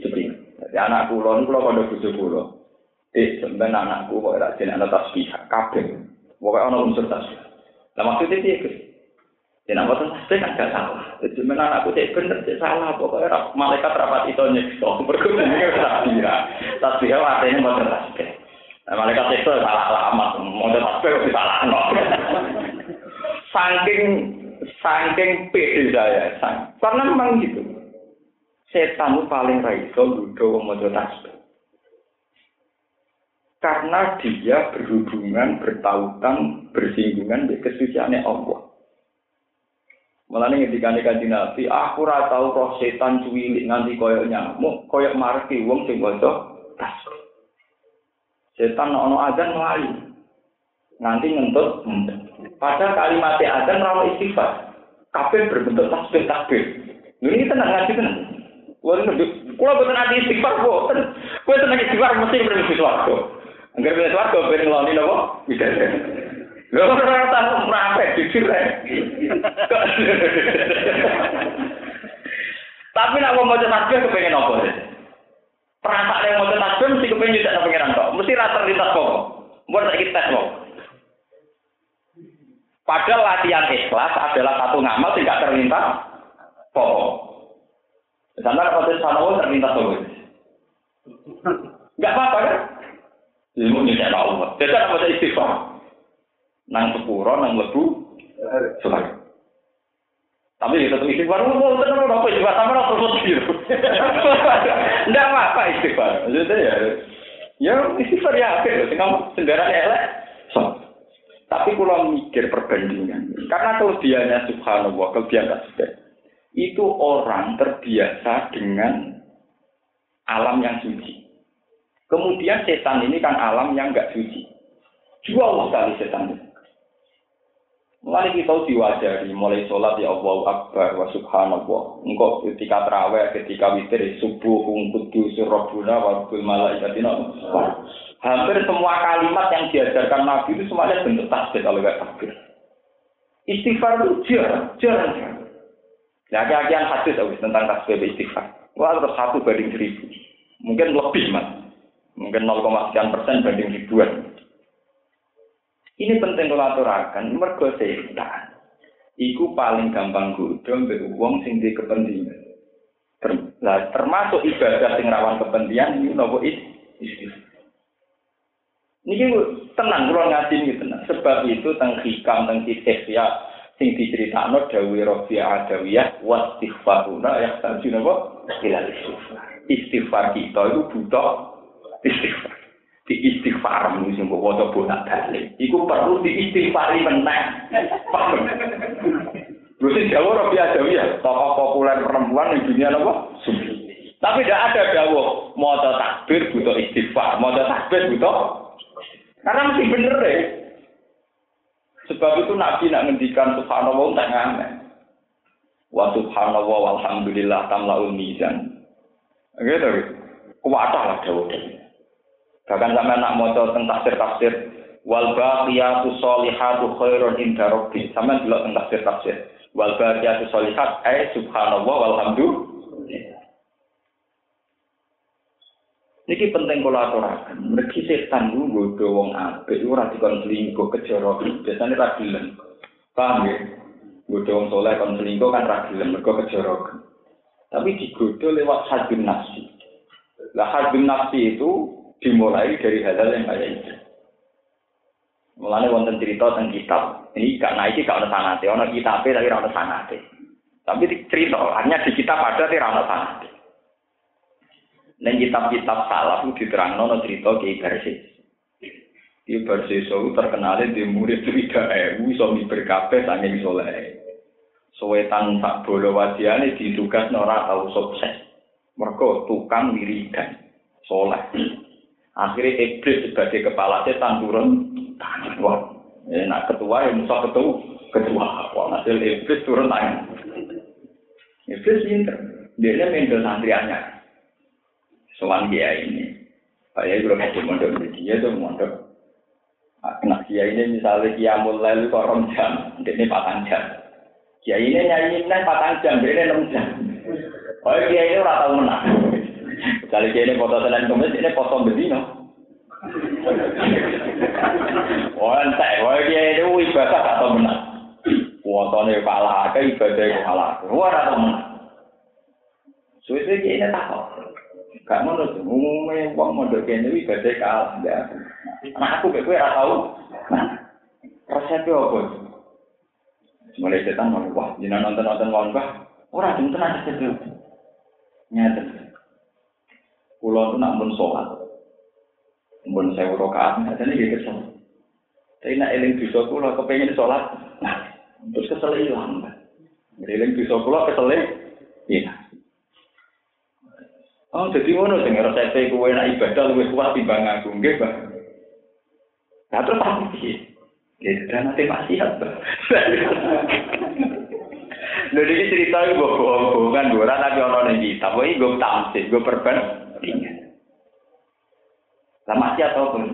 sepi. Jadi anak kulo ini kulo pada bujuk kulo. Eh, sebenarnya anakku kok ora jeneng anak tasbih, kabeh. Pokoke ana unsur tasbih. Lah maksudnya piye, Gus? Ya boten tasbih kan gak salah. Jadi men anakku cek bener cek salah, pokoknya ora malaikat rapat itu nyekso. *laughs* Mergo ini tasbih. Tasbih artinya boten tasbih. Nah, malaikat itu salah alamat, mau tasbih salah *laughs* saking saking pede saya sang. karena memang gitu setan paling raiso ludo mojo tasbih karena dia berhubungan bertautan bersinggungan dengan kesuciannya Allah Malah nih ketika nih nabi, aku rata tahu roh setan cuwilik nganti koyok nyamuk, koyok marki wong sing bocor tasbih. Setan no no adan nanti ngentut, ngentut. Pada kalimat azan rawa istighfar. Kabeh berbentuk tasbih tasbih. Ini tenang ngaji tenang. Kulo boten nanti istighfar kok. Kulo tenang istighfar mesti berbentuk swarga. Angger ben swarga ben ngeloni napa? Bidara. Lho ora tahu mrape jujur ae. Tapi nak mau tasbih kepengen apa? Perasaan yang mau tasbih mesti kepengen tidak pengiran kok. Mesti rata lintas kok. Buat tak kita kok. Padahal latihan ikhlas adalah satu ngamal tidak terlintas pokok. Misalnya kalau sana terlintas pokok. Enggak apa-apa kan? Ilmu ini tidak Allah. Jadi apa saja istighfar? Nang sepuro, nang lebu, suka. Tapi itu istighfar, oh, tenang, apa istighfar, sama lah terus biru. Enggak apa-apa istighfar. Maksudnya ya, ya istighfar ya, oke, tinggal sendirian elek. So. Tapi kalau mikir perbandingan, karena kelebihannya subhanallah, kelebihan tasbih, itu orang terbiasa dengan alam yang suci. Kemudian setan ini kan alam yang enggak suci. Jual sekali setan ini. Mulai kita diwajari, mulai sholat ya Allah Akbar wa subhanallah. Engkau ketika terawih, ketika witir, subuh, ungkudu, surabuna, wa kul malaikatina hampir semua kalimat yang diajarkan Nabi itu semuanya bentuk tasbih kalau nggak takbir. Istighfar itu jarang, jarang. Nah, kajian hadis tentang tasbih istighfar. Wah, terus satu banding seribu. Mungkin lebih, mas. Mungkin 0, sekian persen banding ribuan. Ini penting kalau aturakan, mergo setan. Iku paling gampang godho mbek wong sing di kepentingan. Ter, termasuk ibadah sing rawan kepentingan ini nopo istighfar. Niki tenang kula ngaji niki tenang. Sebab itu teng hikam teng kisah ya sing diceritakno dawuh Rabi'ah Adawiyah wa istighfaruna ya tanjun apa? Ilal istighfar. Istighfar kita itu butuh istighfar. Di istighfar mung sing mbok waca bolak balik. Iku perlu di istighfari meneh. Lho sing Jawa Rabi'ah Adawiyah, tokoh populer perempuan di dunia apa? Tapi tidak ada dawuh maca takbir butuh istighfar, maca takbir butuh karena mesti bener deh. Sebab itu Nabi nak ngendikan subhanallah tak ngamen. Wa subhanallah walhamdulillah tamlaul mizan. Gitu. Kuwatah lah jauh Bahkan sampai nak mau tentang tafsir-tafsir wal baqiyatu sholihatu khairun inda rabbi. Sama delok tentang tafsir-tafsir. Wal baqiyatu sholihat ay subhanallah walhamdulillah Niki penting kula aturaken. Mergi setan ku nggodho wong apik ora dikon selingkuh kejara. Biasane ra gelem. Paham ya? Wong saleh kon kan ra gelem mergo kejara. Tapi digodho lewat hadun nafsi. Lah hadun nafsi itu dimulai dari hal-hal yang kayak itu. Mulane wonten cerita tentang kitab. Ini gak naik gak ono sanate, ono kitabe tapi ora ono sanate. Tapi cerita, hanya di kitab ada tapi ora ono sanate. Neng kitab-kitab salaf itu diterang nono cerita Kiai Barsis. Kiai itu terkenal di murid tiga ewu, so berkabeh saking soleh. Sowetan tak bolo wadiane ditugas nora tahu sukses. Mereka tukang wiridan, soleh. Akhirnya iblis sebagai kepala setan turun tangan. Wah, ya, nak ketua yang musa ketua, ketua. Wah, hasil iblis turun tangan. Iblis pinter. Dia mendel santriannya. Soal dia ini. Saya belum mau mondok dia tuh mondok. Nah, dia ini misalnya dia mulai lu kok rom jam, ini patang jam. Dia ini nyanyi ini patang jam, dia ini enam jam. Oh, dia ini orang tahu menang. Misalnya dia ini foto selain kemis, ini foto bedino. Oh, entah, oh dia ini ibadah atau menang. Fotonya kalah, ke ibadahnya kalah. Wah, atau menang. Suwe-suwe dia ini takut. gak ngono umume wong mondok kene iki gede kalah. Nah aku kowe ora tahu. Nah, resep yo opo? Mulai setan mau wah, jinan nonton-nonton wong wah, ora jumten aja gede. Nyaten. Kulo tuh nak mun sholat. Mun sewu rakaat, jane iki kesel. Tapi nak eling bisa kula kepengin sholat. Nah, terus kesel ilang. Mereka yang bisa kulo kesel. Iya. Oh, jadi ngono sing resep kowe nek ibadah luwih kuat timbang aku, nggih, Pak. Lah terus apa iki? Ya, dan nanti maksiat, Pak. Lho iki cerita iku bohong-bohongan ora tapi ana ning kitab. Kowe nggo tamsil, nggo perbandingan. Lah maksiat apa pun?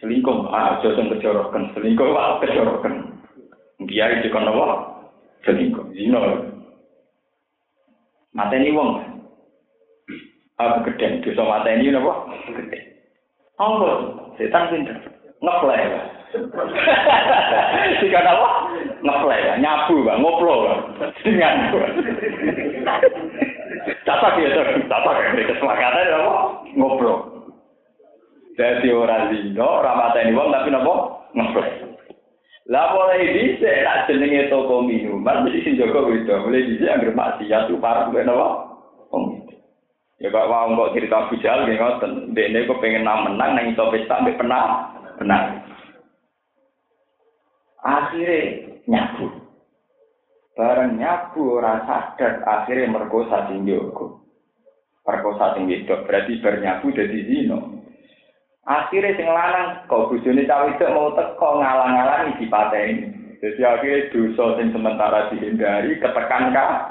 Selingkuh, ah, aja sing kejorokan. Selingkuh, wah, kejorokan. Biar dikon apa? Selingkuh. Zino. Mateni wong, Aku gede, dosa mata ini apa? Gede. Apa? Setan pinter. Ngeplay. Jika apa? Ngeplay, nyabu, ngoplo. Dengan. Catak ya, catak. Kesepakatan apa? Ngoplo. Jadi orang zino, orang mata ini bang, tapi apa? Ngeplay. Lah mulai dhisik tak jenenge toko minuman mesti sing jaga itu. Mulai dhisik anggere maksiat tuh parah ben apa? Ya kok wong kok cerita bijal nggih ngoten. Dene kok pengen menang nang iso pesta mbek penang. Penang. Akhire nyabu. Bareng nyabu ora sadar akhire merkosa sing jogo. Perkosa sing wedok berarti bernyabu dadi zino. Akhire sing lanang kok bojone itu mau teko ngalang-alangi dipateni. Jadi akhirnya dosa sing sementara dihindari ketekan kah?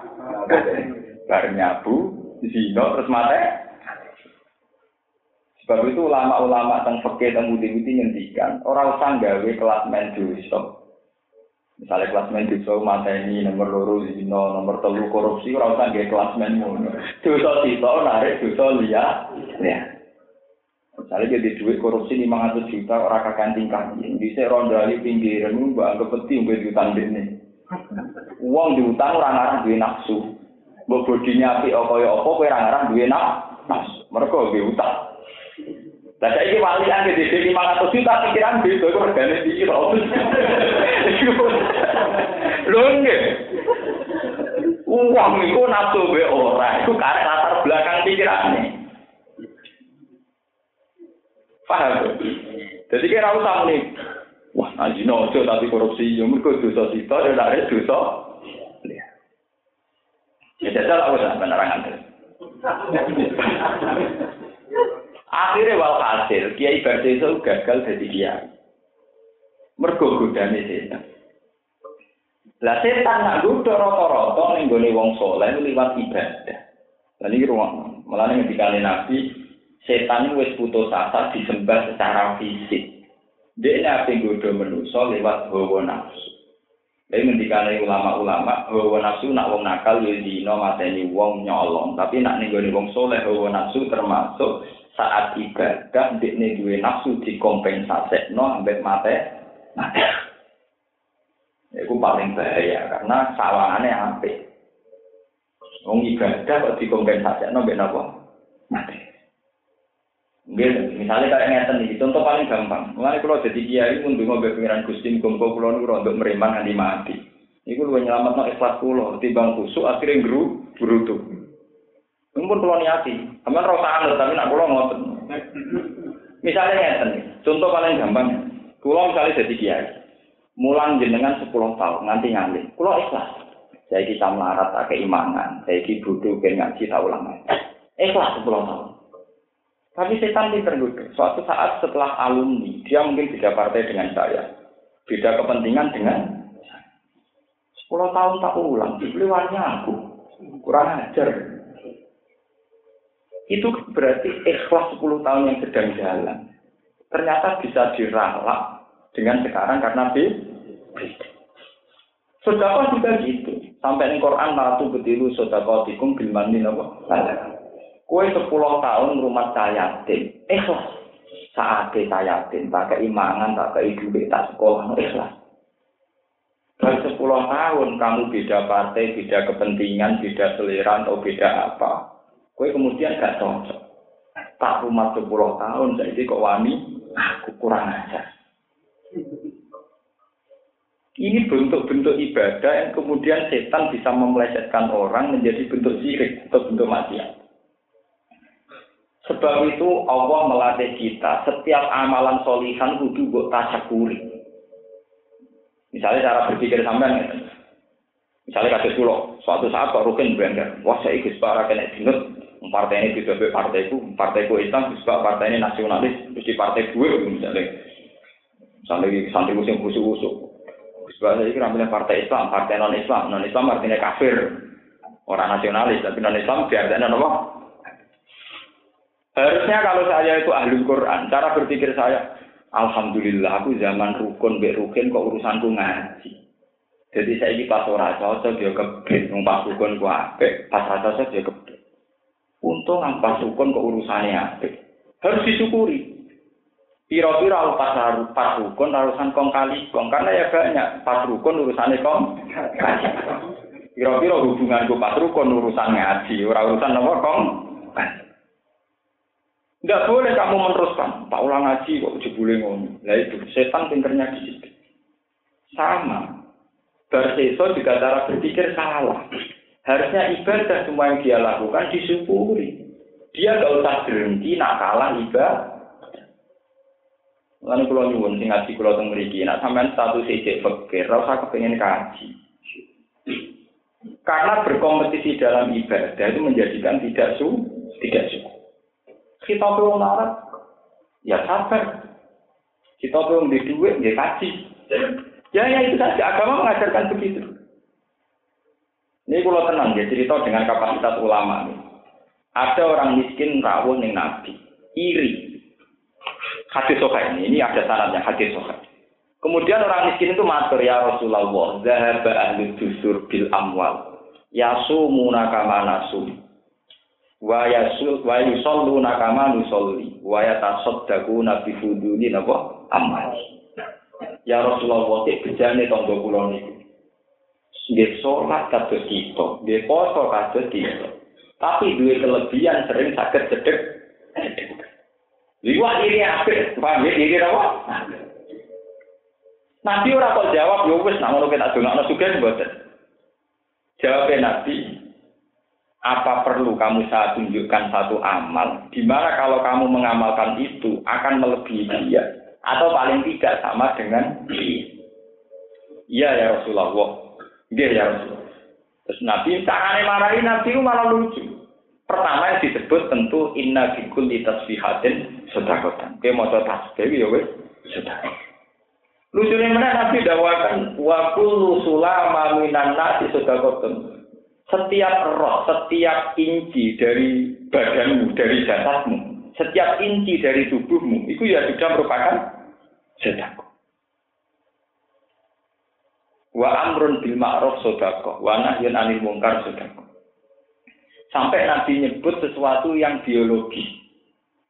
Bareng nyabu, zina terus mate. Sebab itu ulama-ulama tentang fakir dan mudi-mudi ngendikan orang usah gawe kelas dosa. Misalnya kelas dosa mata ini nomor loro zina, nomor telu korupsi orang usah gawe kelas main ngono. Dosa sito narik dosa liya. Ya. Misalnya jadi duit korupsi 500 juta orang kakak tingkah. Di saya rondali pinggiran, mbak anggap peti mbak diutang ini. Uang diutang orang arah duit nafsu. mbok bodine apik apa ya apa kowe ra ngarep duwe nak mergo nggih utang lah saiki walian ke DP 500 juta pikiran dhewe kok regane dikira Lunge. Uang itu nafsu be ora, itu karek latar belakang pikirannya. Paham tuh? Jadi kira utang nih. Wah, anjing nojo tapi korupsi, yo mergo dosa sita, yang lainnya dosa. Ya jajal aku usah penerangan terus. Akhirnya walhasil, Kiai Bardeso gagal jadi kiai. Mergo godane setan. Lah setan nak godho rata-rata ning gone wong saleh liwat ibadah. Lah iki ruang, malah ning dikane Nabi, setan wis putus asa disembah secara fisik. Dia nabi godho manusa lewat hawa nafsu. Lalu ngendikane ulama-ulama, hawa nafsu nak wong nakal yo dino mateni wong nyolong, tapi nak ning wong saleh hawa nafsu termasuk saat ibadah ndekne duwe nafsu dikompensasekno ambek mate. Iku paling bahaya karena sawangane apik. Wong ibadah kok dikompensasekno ambek napa? Mate. Nggih, misalnya kayak ngeten iki, contoh paling gampang. Mulane kula jadi kiai pun ndonga mbek pengiran Gusti muga kula rondok mereman nganti mati. Iku luwih nyelametno ikhlas kula timbang kusuk akhirnya guru brutu. Mumpun kula niati, sampean ora usah tapi nak kula ngoten. Misalnya ngeten, contoh paling gampang. Kula misalnya jadi kiai. Mulang jenengan 10 tahun nganti ngalih. Kula ikhlas. Saya kita melarat tak keimanan, saya ki butuh ben ngaji tak ulang. Ikhlas 10 tahun. Tapi setan ini tergoda. Suatu saat setelah alumni, dia mungkin beda partai dengan saya. Beda kepentingan dengan Sepuluh tahun tak ulang, dibeliwannya aku. Kurang ajar. Itu berarti ikhlas 10 tahun yang sedang jalan. Ternyata bisa diralat dengan sekarang karena beda. Sodako juga gitu. Sampai di Quran, Latu betilu sodako tikum bilmani nopo. Kue sepuluh tahun rumah saya yatim, ikhlas. Saat kita yatim, tak keimangan, tak keidu, tak sekolah, ikhlas. Dari sepuluh tahun kamu beda partai, beda kepentingan, beda selera, atau beda apa. Kue kemudian gak cocok. Tak rumah sepuluh tahun, jadi kok wani, aku kurang ajar. Ini bentuk-bentuk ibadah yang kemudian setan bisa memelesetkan orang menjadi bentuk sirik atau bentuk maksiat. Sebab itu Allah melatih kita setiap amalan solihan kudu buat tasyakuri. Misalnya cara berpikir sampean ya. Misalnya kasus pulau, suatu saat Pak Rukin bangga, wah saya ikut para kena dinut, partai ini bisa partai itu, partai ku Islam, bisa partai ini nasionalis, di partai gue misalnya, misalnya santri musim busuk-busuk, bisa saya kira partai Islam, partai non Islam, non Islam artinya kafir, orang nasionalis, tapi non Islam biarnya apa? Harusnya kalau saya itu ahli Quran, cara berpikir saya, Alhamdulillah aku zaman rukun be rukun kok urusanku ngaji. Jadi saya ini pas ora cocok dia kebet, wong pas rukun ku apik, pas ora cocok dia kebet. Untung pas rukun kok urusannya apik. Harus disyukuri. Piro-piro pas pas rukun urusan kong kali kong karena ya banyak pas rukun urusannya kong kali. Piro-piro hubunganku pas rukun urusan ngaji, ora urusan apa kong. Tidak boleh kamu meneruskan. Tak ulang ngaji kok jebule ngono. Lah itu setan pinternya di situ. Sama. Berseso juga cara berpikir salah. Harusnya ibadah semua yang dia lakukan disyukuri. Dia gak usah berhenti nak kalah ibadah. Lalu kalau nyuwun sing ngaji kalau teng mriki, nak sampean status ijek fakir, ora usah kepengin kaji. Karena berkompetisi dalam ibadah itu menjadikan tidak su, tidak suka. Kita perlu larat, ya sabar. Kita perlu di duit, ya kaji. Ya, ya itu saja. Agama mengajarkan begitu. Ini kalau tenang ya cerita dengan kapasitas ulama nih. Ada orang miskin rawuh ning nabi, iri. Hadis sokai ini, ini ada syaratnya hadis sokai. Kemudian orang miskin itu matur ya Rasulullah, zahaba dusur bil amwal. Yasumuna kama nasum. Wa yasul wa yusallu nakama nusolli wa yatasaddaqu nabi fuduli napa? Amal ya Rasulullah kek bejane tangga kula niku. Nggih salat kados kita. Nggih poso kados kita. Tapi duwe kelebihan sering sakit cedek Liwat ini apik, paham ya? Ini apa? Nabi ora kok jawab, ya wis nak ngono kita dongakno sugih mboten. Jawabnya Nabi, apa perlu kamu saya tunjukkan satu amal di mana kalau kamu mengamalkan itu akan melebihi dia atau paling tidak sama dengan dia. Iya ya Rasulullah. Iya ya Rasulullah. Terus Nabi caranya marahin Nabi malah lucu. Pertama yang disebut tentu inna bikul tasbihatin sedakotan. Oke mau tasbih ya wes sedekah. Lucunya mana Nabi dawakan wa kullu sulama minan nasi sedakotan setiap roh, setiap inci dari badanmu, dari jasadmu, setiap inci dari tubuhmu, itu ya sudah merupakan sedekah. Wa amrun bil ma'ruf sedekah, wa nahyun anil munkar sedekah. Sampai Nabi nyebut sesuatu yang biologis.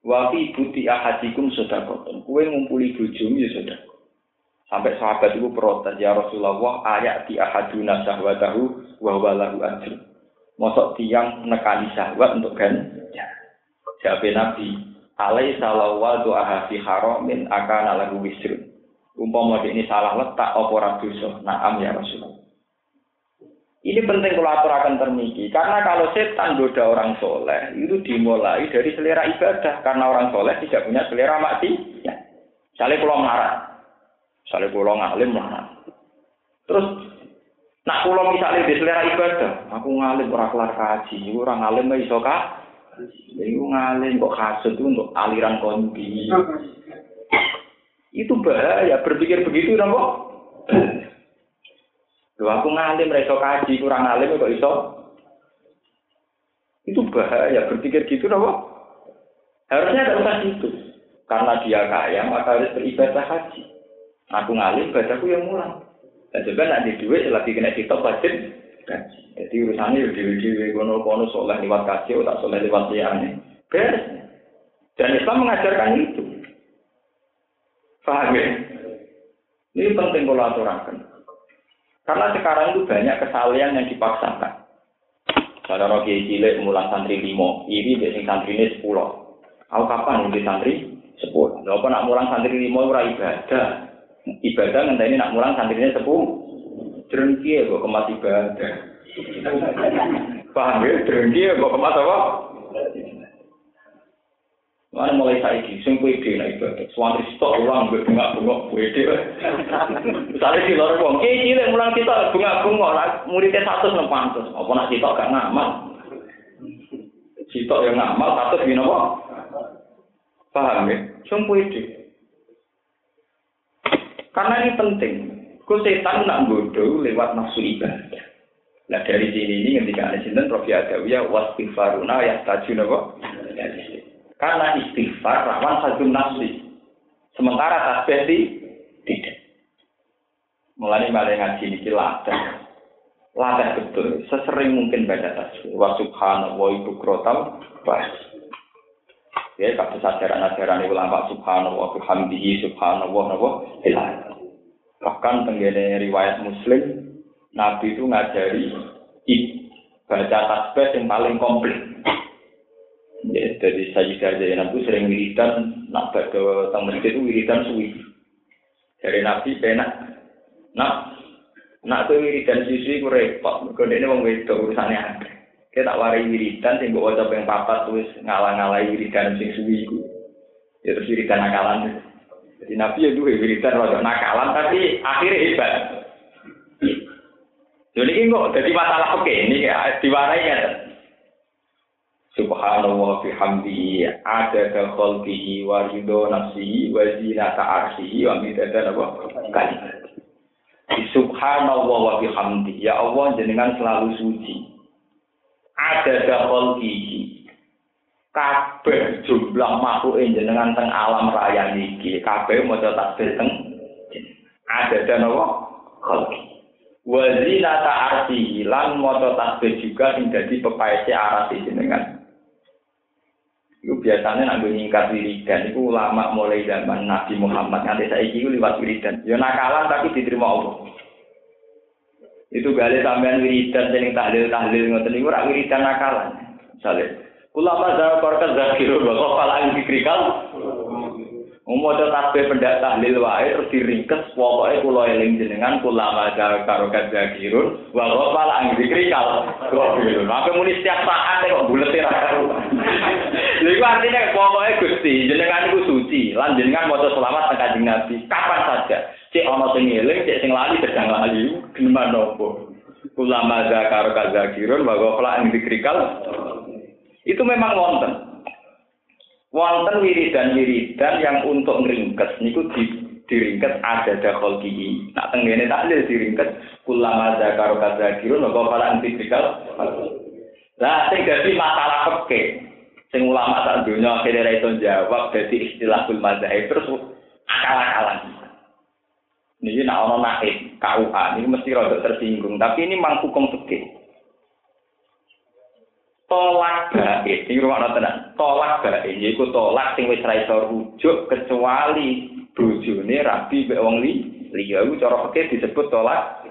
Wa fi buti ahadikum sedekah. Kue ngumpuli bojomu ya sedekah. Sampai sahabat itu protes, ya Rasulullah, ayat di ahaduna sahwatahu wa huwa lahu ajr. Mosok tiang nekani syahwat untuk ganjar. Jawab Nabi, alai salawa doa fi haramin akan lahu wisrun. Umpama ini salah letak apa ora dosa? Naam ya Rasulullah. Ini penting kalau aturakan termiki, karena kalau setan goda orang soleh, itu dimulai dari selera ibadah, karena orang soleh tidak punya selera mati. Ya. Misalnya kalau marah, Misalnya pulau ngalim lah. Terus nak pulau misalnya di selera ibadah, aku ngalim orang kelar kaji, orang ngalim iso kak. Iku ngalim kok kasut itu untuk aliran kondi. Itu bahaya, berpikir begitu kok. Loh aku ngalim iso kaji, kurang ngalim kok iso. Itu bahaya, berpikir gitu kok. Harusnya tidak usah gitu. Karena dia kaya, maka harus beribadah haji. Aku ngalim, bacaku yang mulang. Dan juga nanti duit lagi kena kitab wajib. Jadi urusannya ya dewi-dewi kono-kono soleh lewat kasih, tak soleh lewat liane. Beres. Dan Islam mengajarkan itu. Paham ya? Ini penting kalau aturakan. Karena sekarang itu banyak kesalahan yang dipaksakan. Ada rogi cilik mulang santri limo, ini biasanya santri ini sepuluh. Aku kapan nanti santri sepuluh? Lalu nak mulang santri limo ora ibadah, ibadah nanti ini nak mulang santrinya sepuh drengki ya kok kemas ibadah paham ya drengki ya kok kemas apa Mana mulai saiki, sing pede nek ibadah. Suwantri stok ulang gue bengak-bengok pede. Misalnya di luar wong, ki cilik mulang kita bengak-bengok, lah muridnya satu nang pantes. Apa nak kita gak ngamal? Sitok yang ngamal, satu gini apa? Paham ya? Sing pede. Karena ini penting. Kau setan nak bodoh lewat nafsu ibadah. Nah dari sini ini ketika ada sinten Prof Adawiyah wastighfaruna ya tajun apa? Karena istighfar rawan satu nafsi. Sementara tasbih tidak. Mulai malah ngaji ini latih. Latih betul. Sesering mungkin baca tasbih. Wa subhanallah ibu krotal. Bahas. Ya, kalau ajaran-ajaran ulama subhanallah bihamdihi subhanallah napa ilah. Bahkan tenggene riwayat Muslim Nabi itu ngajari baca tasbih yang paling komplit. Ya, jadi saya Zainab itu sering wiridan, nak ke teng masjid itu wiridan suwi. Dari Nabi penak, nak nak tuh wiridan suwi ku repot. Kau ini mau wedok urusannya. Kita tak warai wiridan sing mbok waca ping papat wis ngalang-alai wiridan sing suwi iku. Ya terus wiridan nakalan. Jadi Nabi ya duwe wiridan waca nakalan tapi akhirnya hebat. Jadi ini kok jadi masalah oke ini kayak diwarai ya. Subhanallah bihamdihi ada khalqihi wa ridho nafsihi wa zinata arshihi wa midada kalimat. Subhanallah wa bihamdihi ya Allah jenengan selalu suci ada dakol gigi. Kabeh jumlah makhluk jenengan teng alam raya niki. Kabeh maca tasbih teng ada dan apa? Khalqi wazina ta'arti lan maca tasbih juga sing dadi pepaese aras jenengan. Itu biasanya nak nyingkat wiridan, itu ulama mulai zaman Nabi Muhammad. Nanti saya itu lewat wiridan. Ya nakalan tapi diterima Allah. Itu gale sampean wiridan jeneng tahlil tahlil ngoten niku ora wiridan nakalan. Misalnya, ulama zakar zakiru wa qala an dikrikal Umodo tasbih pendak tahlil wae terus diringkes pokoke kula eling jenengan kula maca karo kadzakirun wa ghafal ang zikri kal. Maka muni setiap saat kok bulet ra karo. Lha iku artine pokoke Gusti jenengan iku suci lan jenengan maca selawat Kanjeng Nabi kapan saja. Cek ana sing eling, cek sing lali sedang lali geneman nopo. Kula maca karo kadzakirun wa ghafal ang zikri kal. Itu memang wonten. wonten wiridan-wiridan yang untuk ngeringkes niku di diringkes ada dakol gigi. Nak tenggene tahlil diringkes kulama zakaro kadzakirun wa qala antikal. Lah sing dadi masalah peke sing ulama tak dunya akhirnya iso jawab dadi istilahul mazhab terus akal-akalan. Niki nak ono naik KUA ini mesti rada tersinggung, tapi ini mang hukum fikih. tolak baik sing rumakno tenan. Tolak baik yaiku tolak sing wis ra rujuk kecuali bojone rabi mek wong li liya. Iku cara fikih disebut tolak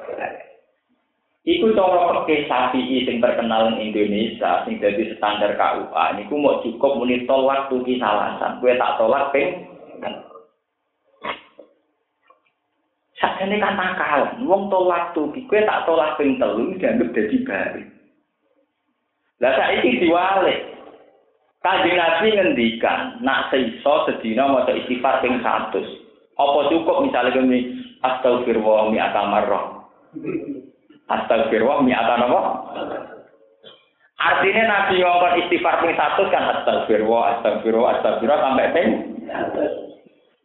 Iku cara fikih Syafi'i sing terkenal ing Indonesia sing dadi standar KUA niku mau cukup muni tolak tuki salasan. Kowe tak tolak ping Sakjane kan nakal, wong tolak tuki, kowe tak tolak ping telu dianggap dadi baik. Lah saiki diwalik. Kanjeng Nabi ngendikan, nak seiso sedina maca istighfar ping 100. Apa cukup misalnya kami astagfirullah mi atamarrah. Astagfirullah mi apa? Artinya Nabi ngomong istighfar ping 100 kan astagfirullah, astagfirullah, astagfirullah sampai ping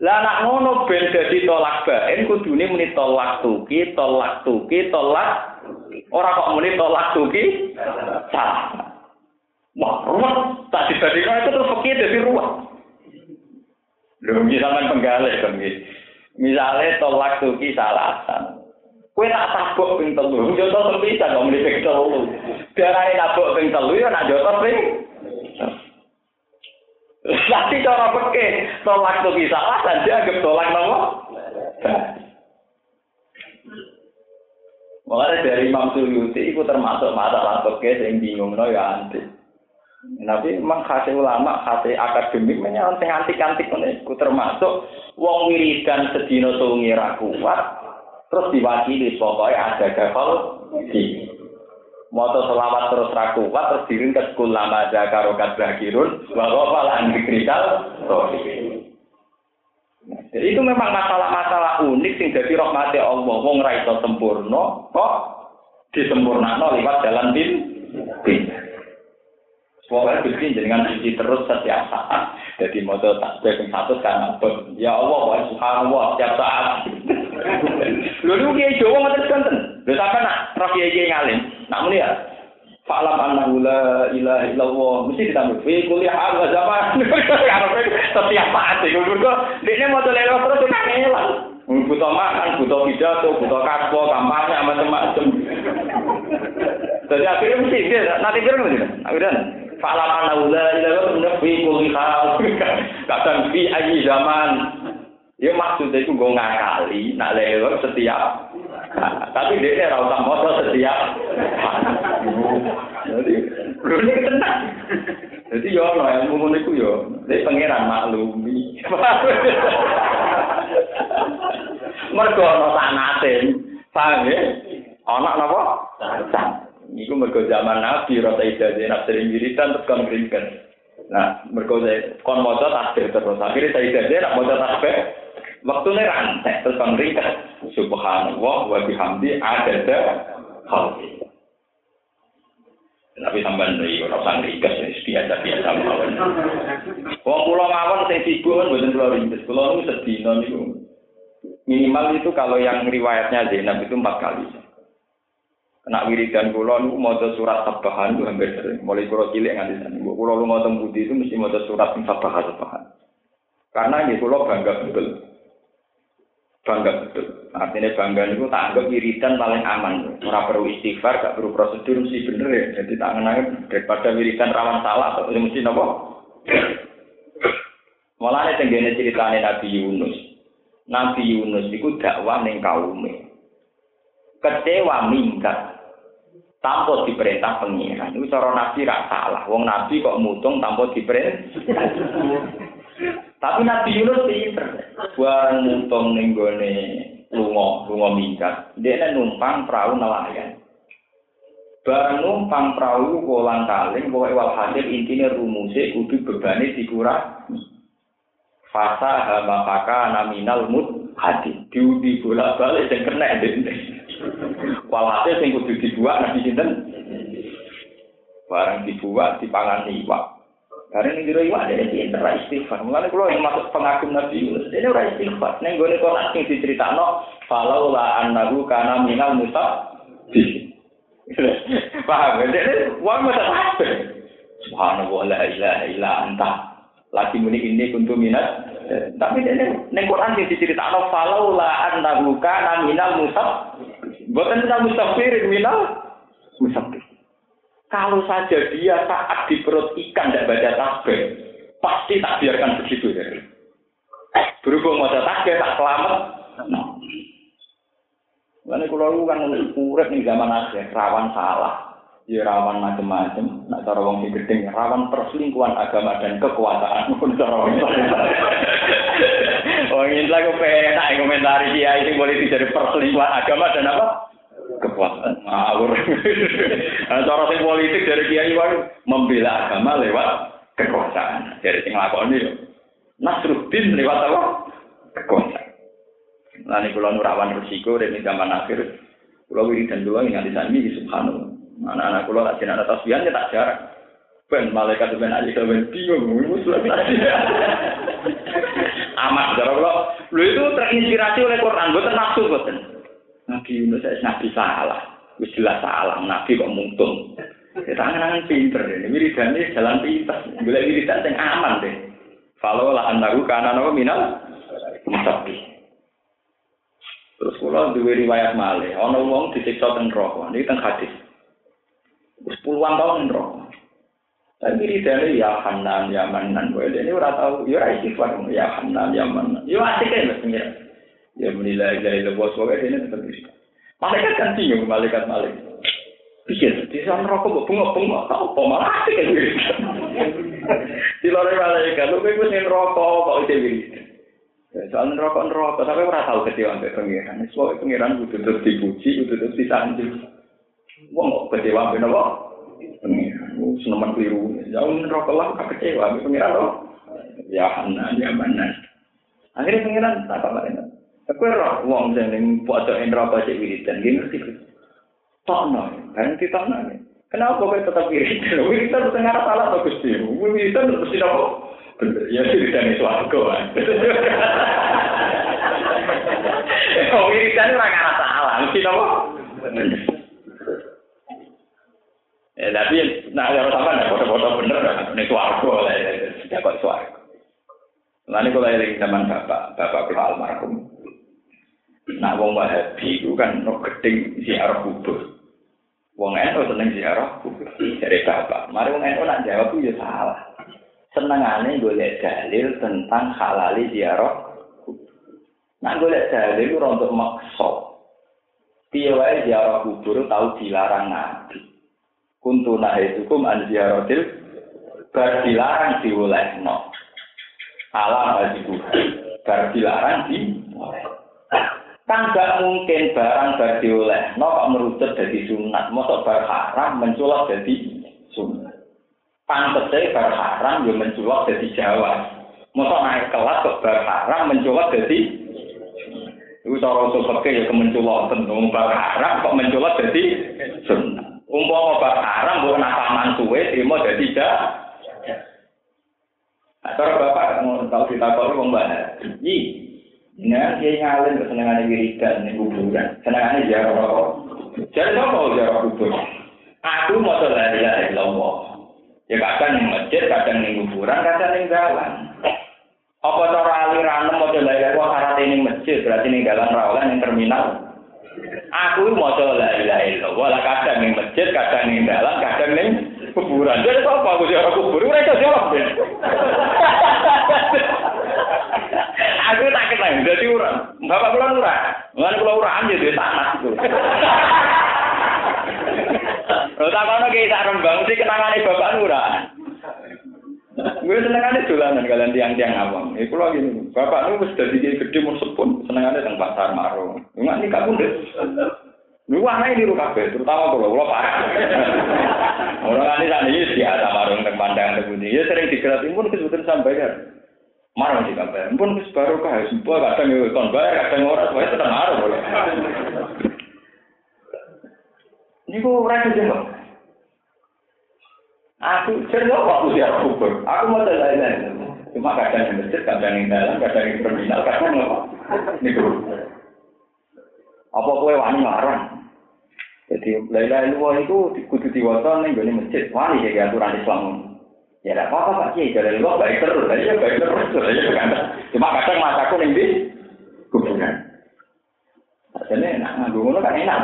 Lah nak ngono ben dadi tolak baen kudune muni tolak tuki, tolak tuki, tolak ora kok muni tolak tuki. Salah. Wah, ruwet. Tak dibandingkan itu terus fakir jadi ruwet. Lho, misalnya penggalih kan Misalnya tolak tuki salasan. Kue tak tabuk ping telu, joto sepisan kok muni ping telu. Darane nabuk ping telu ya nak joto ping Tapi cara peke, tolak tuh bisa lah, dan dianggap tolak nopo. Makanya dari Imam Suyuti itu termasuk masalah peke yang bingung no ya anti. Tapi memang khasnya ulama, khasnya akademik, memang antik-antik itu termasuk wong wiridan sedino sungi kuat, terus diwakili pokoknya ada gagal di Moto selawat terus ra kuat terus diringkes kulama zakaro kadrakirun wa ghafala an Jadi itu memang masalah-masalah unik sing dadi rahmati Allah wong ra iso sempurna kok disempurnakno lewat jalan din. Pokoknya Gusti jenengan suci terus setiap saat. Jadi moto tasbih yang satu kan Ya Allah, wa subhanallah setiap saat. *laughs* Lalu kiai Jawa ngoten. Lho sampe nak roh kiai ngalim. Nak muni ya. Fa'lam annahu la ilaha illallah. Mesti ditambah fi kulli hal wa zaman. *laughs* setiap saat iku mergo dekne moto lelo terus kan ngelang. Butuh makan, butuh pidato, butuh kaspo, kampanye, macam-macam. Jadi akhirnya mesti dia nanti bilang mesti. Akhirnya Fa'lam annahu la ilaha illallah fi kulli hal. *laughs* Kadang fi ayi zaman. Ya maksudnya itu gue ngakali, nak lewat setiap. Tapi dia ora usah moto setiap. Jadi, ini tenang. Jadi yo ono ilmu ngono iku yo, dari pangeran maklumi. Mergo ono sanate. Paham ya? Ono napa? Sanate. Iku mergo zaman Nabi rasa ijazah nak sering wiridan terus ngringken. Nah, mergo kon maca tasbih terus. Akhirnya saya ijazah nak maca tasbih waktune rantek terus kon ngringken. Subhanallah wa bihamdi adada khalqi. Tapi sampean iki ora usah ngringkes biasa biasa mawon. Wong kula mawon sing sibuk kan mboten kula ringkes. Kula niku sedina niku minimal itu kalau yang riwayatnya Zainab itu empat kali. Kena wiridan kula niku maca surat tabahan itu hampir sering. Mulai kula cilik nganti sani. Kula lu ngoten budi itu mesti maca surat tabahan tabahan. Karena ini kula bangga betul. Bangga betul. Artinya bangga niku tak anggap wiridan paling aman. Ora perlu istighfar, gak perlu prosedur mesti bener ya. Jadi tak angen daripada wiridan rawan salah atau mesti napa? Malah tenggene ceritane Nabi Yunus. Nabi Yunus iku dakwah ning kaume. Kecewa minggat. Tanpa diperintah pengiran. Itu cara Nabi rak salah. Wong Nabi kok mutung tanpa diperintah. Tapi Nabi Yunus pinter. Bareng mutung ning gone lunga, lunga minggat. Dia numpang perahu nelayan. Bareng numpang perahu kolang kaling, pokoknya walhasil intinya rumusnya kudu bebane dikurangi. Fasa hama paka naminal mut hati. Diundi bola balik dan kena dende. Walhasil sing kudu dibuat nabi sinten. Barang dibuat dipangan iwak. Karena ini diri iwak ada pinter istighfar. Mulanya kalau yang masuk pengagum Nabi Yunus, ini ora istighfar. Neng gue nih konak sing diceritakan, falau la annahu kana minal musab. *laughs* Paham? Jadi, wong mesti kabeh. Subhanallah la ilaha illa anta lagi muni ini kuntu minat tapi ini neng Quran sing diceritakno falau la annahu kana minal musab boten minal musafir minal musafir kalau saja dia saat di perut ikan tidak baca tasbih pasti tak biarkan begitu ya berhubung mau tasbih tak selamat nah. Lalu kalau kan urip nih zaman akhir rawan salah, ya rawan macam-macam. Nak cara wong gedeng rawan perselingkuhan agama dan kekuasaan *laughs* pun cara wong. Oh ingin lagu penak komentari dia ini boleh dari perselingkuhan agama dan apa? Kekuasaan. Ngawur. *laughs* Cara sing politik dari kiai wae membela agama lewat kekuasaan. Dari sing lakoni yo. Nasruddin lewat apa? Kekuasaan. Nah, ini kalau nurawan resiko dari zaman akhir, kalau wiridan doang yang di ini subhanallah. Anak-anak kulo tak jenaka tasbihan ya tak jarang. Ben malaikat ben aja kalau ben bingung, muslim *laughs* Amat kulo, lu itu terinspirasi oleh Quran, bukan nafsu bukan. Nabi Yunus nabi salah, wis jelas salah, nabi kok mungtung. Ya tangan-tangan pinter ini, wiridane jalan pintas, boleh wiridan yang aman deh. Kalau lah anakku karena nama minal, musabi. Terus kalau dua riwayat malih, ono wong disiksa teng neraka, ini teng hadis. puluhan tahun roh. Tapi dari ya Hanan, ya Manan, ini orang tahu, ya istighfar, ya Hanan, ya Manan. Ya asik mas Ya menilai dari lepas pokoknya ini seperti itu. Malaikat kan bingung, malaikat malaikat. Pikir, di sana rokok bunga-bunga, tau apa malah asik kan Di luar malaikat, lu kan gue rokok, kok itu gitu. Soalnya rokok rokok, tapi orang tahu kecewa sampai pengiran. Soalnya pengiran butuh terus dipuji, butuh terus disanjung. Wong kok kecewa ben apa? Seneman keliru. Ya rokok lah kok kecewa ben pengiran loh. Ya hana ya mana. Akhirnya pengiran tak apa ini. Aku roh wong sing ning pojok neraka cek wiridan nggih ngerti. Tokno, kan ditokno. Kenapa kok tetap wiridan? Wiridan tengah salah to Gusti. Wiridan mesti apa? Ya wiridan itu aku. Oh, wiridan ora kana salah, mesti apa? Ya, tapi nah kalau sampai nah foto-foto bener ini suaraku lah ya kok suaraku. Lalu kalau yang zaman bapak, bapak kalau almarhum, nah wong wahabi itu kan no geding ziarah kubur. Wong eno seneng ziarah kubur dari bapak. Mari wong eno nak jawab itu ya salah. Senengane golek dalil tentang halali ziarah kubur. Nah golek dalil itu untuk. Piye wae ziarah kubur tahu dilarang nabi. kuntu nahaitukum an ziyaratil bar dilarang diolehno ala bajiku bar dilarang di kan gak mungkin barang bar diolehno kok merucut jadi sunat mosok bar haram menculok jadi sunat pantese bar haram yo menculok jadi jawa mosok naik kelas kok bar haram menculok jadi Iku cara usul ya kemenculok tentu bar haram kok menculok jadi sunat Umpama obat haram mbok nakaman suwe trimo dadi dak. Nah, cara bapak ngono tau ditakoni wong mbah. Yi. Nah, dia ngalen kesenengane wiridan ning kuburan. Senengane jarak rokok. Jadi apa jarak kubur? Aku mau la ilaha illallah. Ya kadang ning masjid, kadang ning kuburan, kadang ning jalan. Apa cara aliran mau la ilaha illallah syarat ning masjid, berarti ning jalan rawalan ning terminal. Aku mau la ilaha illallah, lah kadang ning masjid, kadang ning dalan, kadang ning kuburan. Jadi apa aku jawab kubur? Ora iso jawab. *laughs* Aku tak kenal, jadi urang. Bapak kula ora. Mulane kula ora anje duwe tanah itu. Lho tak kono ki tak rembang mesti kenangane bapak ora. Gue senengane dolanan kalian tiang-tiang awam. Iku lho gini, bapak nu wis dadi gede mun sepun, senengane teng pasar marung. Enggak nikah pun deh. Lu ana ini lu kabeh, terutama kalau kula parah. Orang ini tadi ini biasa marung teng pandangan teng Ya sering digerak pun kesebutan sampai kan. Marung sih kabeh. Pun baru kah, semua kadang yo kon bayar, kadang ora, wae tetep marung boleh. Niku ora kejemak. Aku cerita waktu siap kubur. Aku mau lain Cuma kadang di masjid, kadang di dalam, kadang di terminal, kadang apa? Niku. Apa kue wani larang? Jadi lain-lain luar itu kudu diwasa nih gue masjid. Wani ya aturan Islam. Ya tidak apa-apa Pak Kiai, dari luar baik terus, ya baik terus, ya kan. Cuma kadang masaku nih di kuburan. Jadi enak, nganggung kan enak.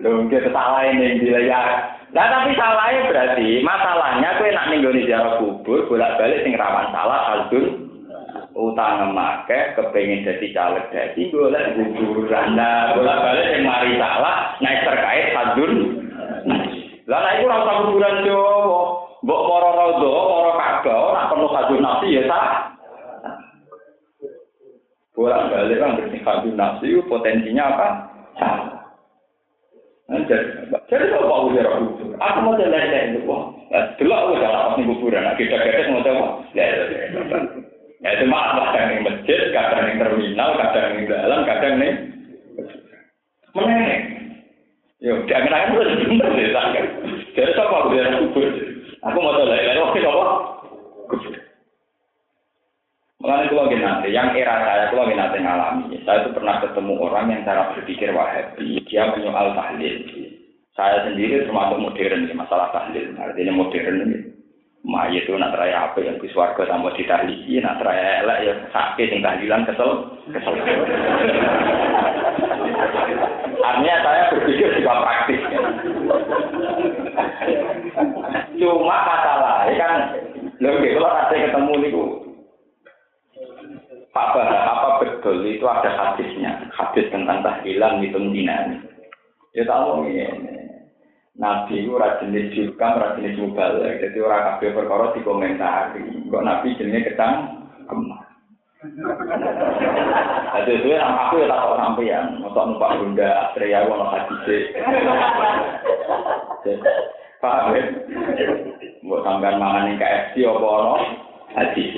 Lho, kita salah ini dilayar. Nah, tapi salahnya berarti masalahnya kue nak ninggoni ziarah kubur, bolak-balik sing rawan salah aldun utang make kepengen jadi caleg jadi boleh kuburan. Nah, bolak-balik sing mari salah naik terkait aldun. Lah nek iku ora usah kuburan Jawa, mbok para rodo, para kagak ora perlu hadun nafsi ya sah. Bolak-balik kan bersih hadun nafsi potensinya apa? Salah. Jadi kalau mau ujar aku mau jalan jalan itu, wah, dulu aku jalan pas kuburan, kita kita mau coba, ya, ya itu maaf kadang yang masjid, kadang yang terminal, kadang yang dalam, kadang nih, meneng. Yo, jangan kenal terus bener deh. Jadi siapa aku kubur, aku mau jalan jalan, oke, apa? Kubur. Lagi nanti, yang era saya lagi nanti ngalami. Saya itu pernah ketemu orang yang cara berpikir wahabi, dia menyoal tahlil. Saya sendiri termasuk modern di masalah tahlil. Artinya modern ini. Ma itu nak raya apa yang di suarga tanpa ditahlili, nak raya elek ya sakit yang tahlilan kesel, kesel. Artinya saya berpikir juga praktis. Ya. Cuma masalah, ya kan, lebih kalau ada ketemu niku Pak Bah, apa betul itu ada hadisnya, hadis tentang tahlilan hitung dinami. Ya tahu ini, Nabi itu jenis jurkam, ora jenis mubalik. Jadi orang kabeh perkara dikomentari. Kok Nabi jenisnya ketang kemah. Jadi itu yang aku ya tak sampai yang untuk numpak bunda Astrea wono hadis. Paham ya? Buat sampean mangan KFC apa ono hadis.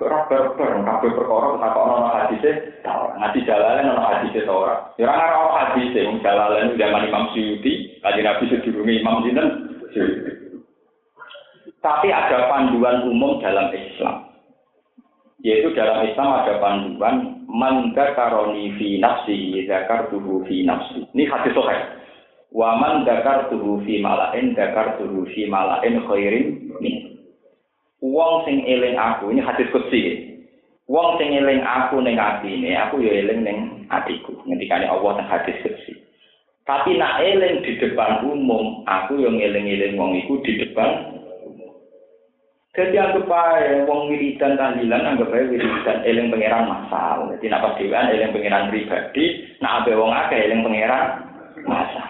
Ora bareng kabeh perkara tak kok ono hadise, ngaji jalalen ono hadise ta ora. Ya ora ono hadise wong jalalen zaman Imam Suyuti, kanjeng Nabi sedurunge Imam sinten? Tapi ada panduan umum dalam Islam. Yaitu dalam Islam ada panduan man karoni fi nafsi tuhu fi nafsi. Ini hadis sahih. Wa man tuhu fi malain tuhu fi malain khairin min. Wong sing eling aku, ini hadis kutsi. Wong sing eling aku ning atine, aku ya eling ning atiku. Ngendikane Allah teng hadis kutsi. Tapi nak eling di depan umum, aku yang eling-eling wong iku di depan Jadi anggap aja wong wiridan tahlilan anggap aja wiridan eling pangeran masal. Jadi nak pas dewan eling pangeran pribadi, nak abe wong akeh eling pangeran masal.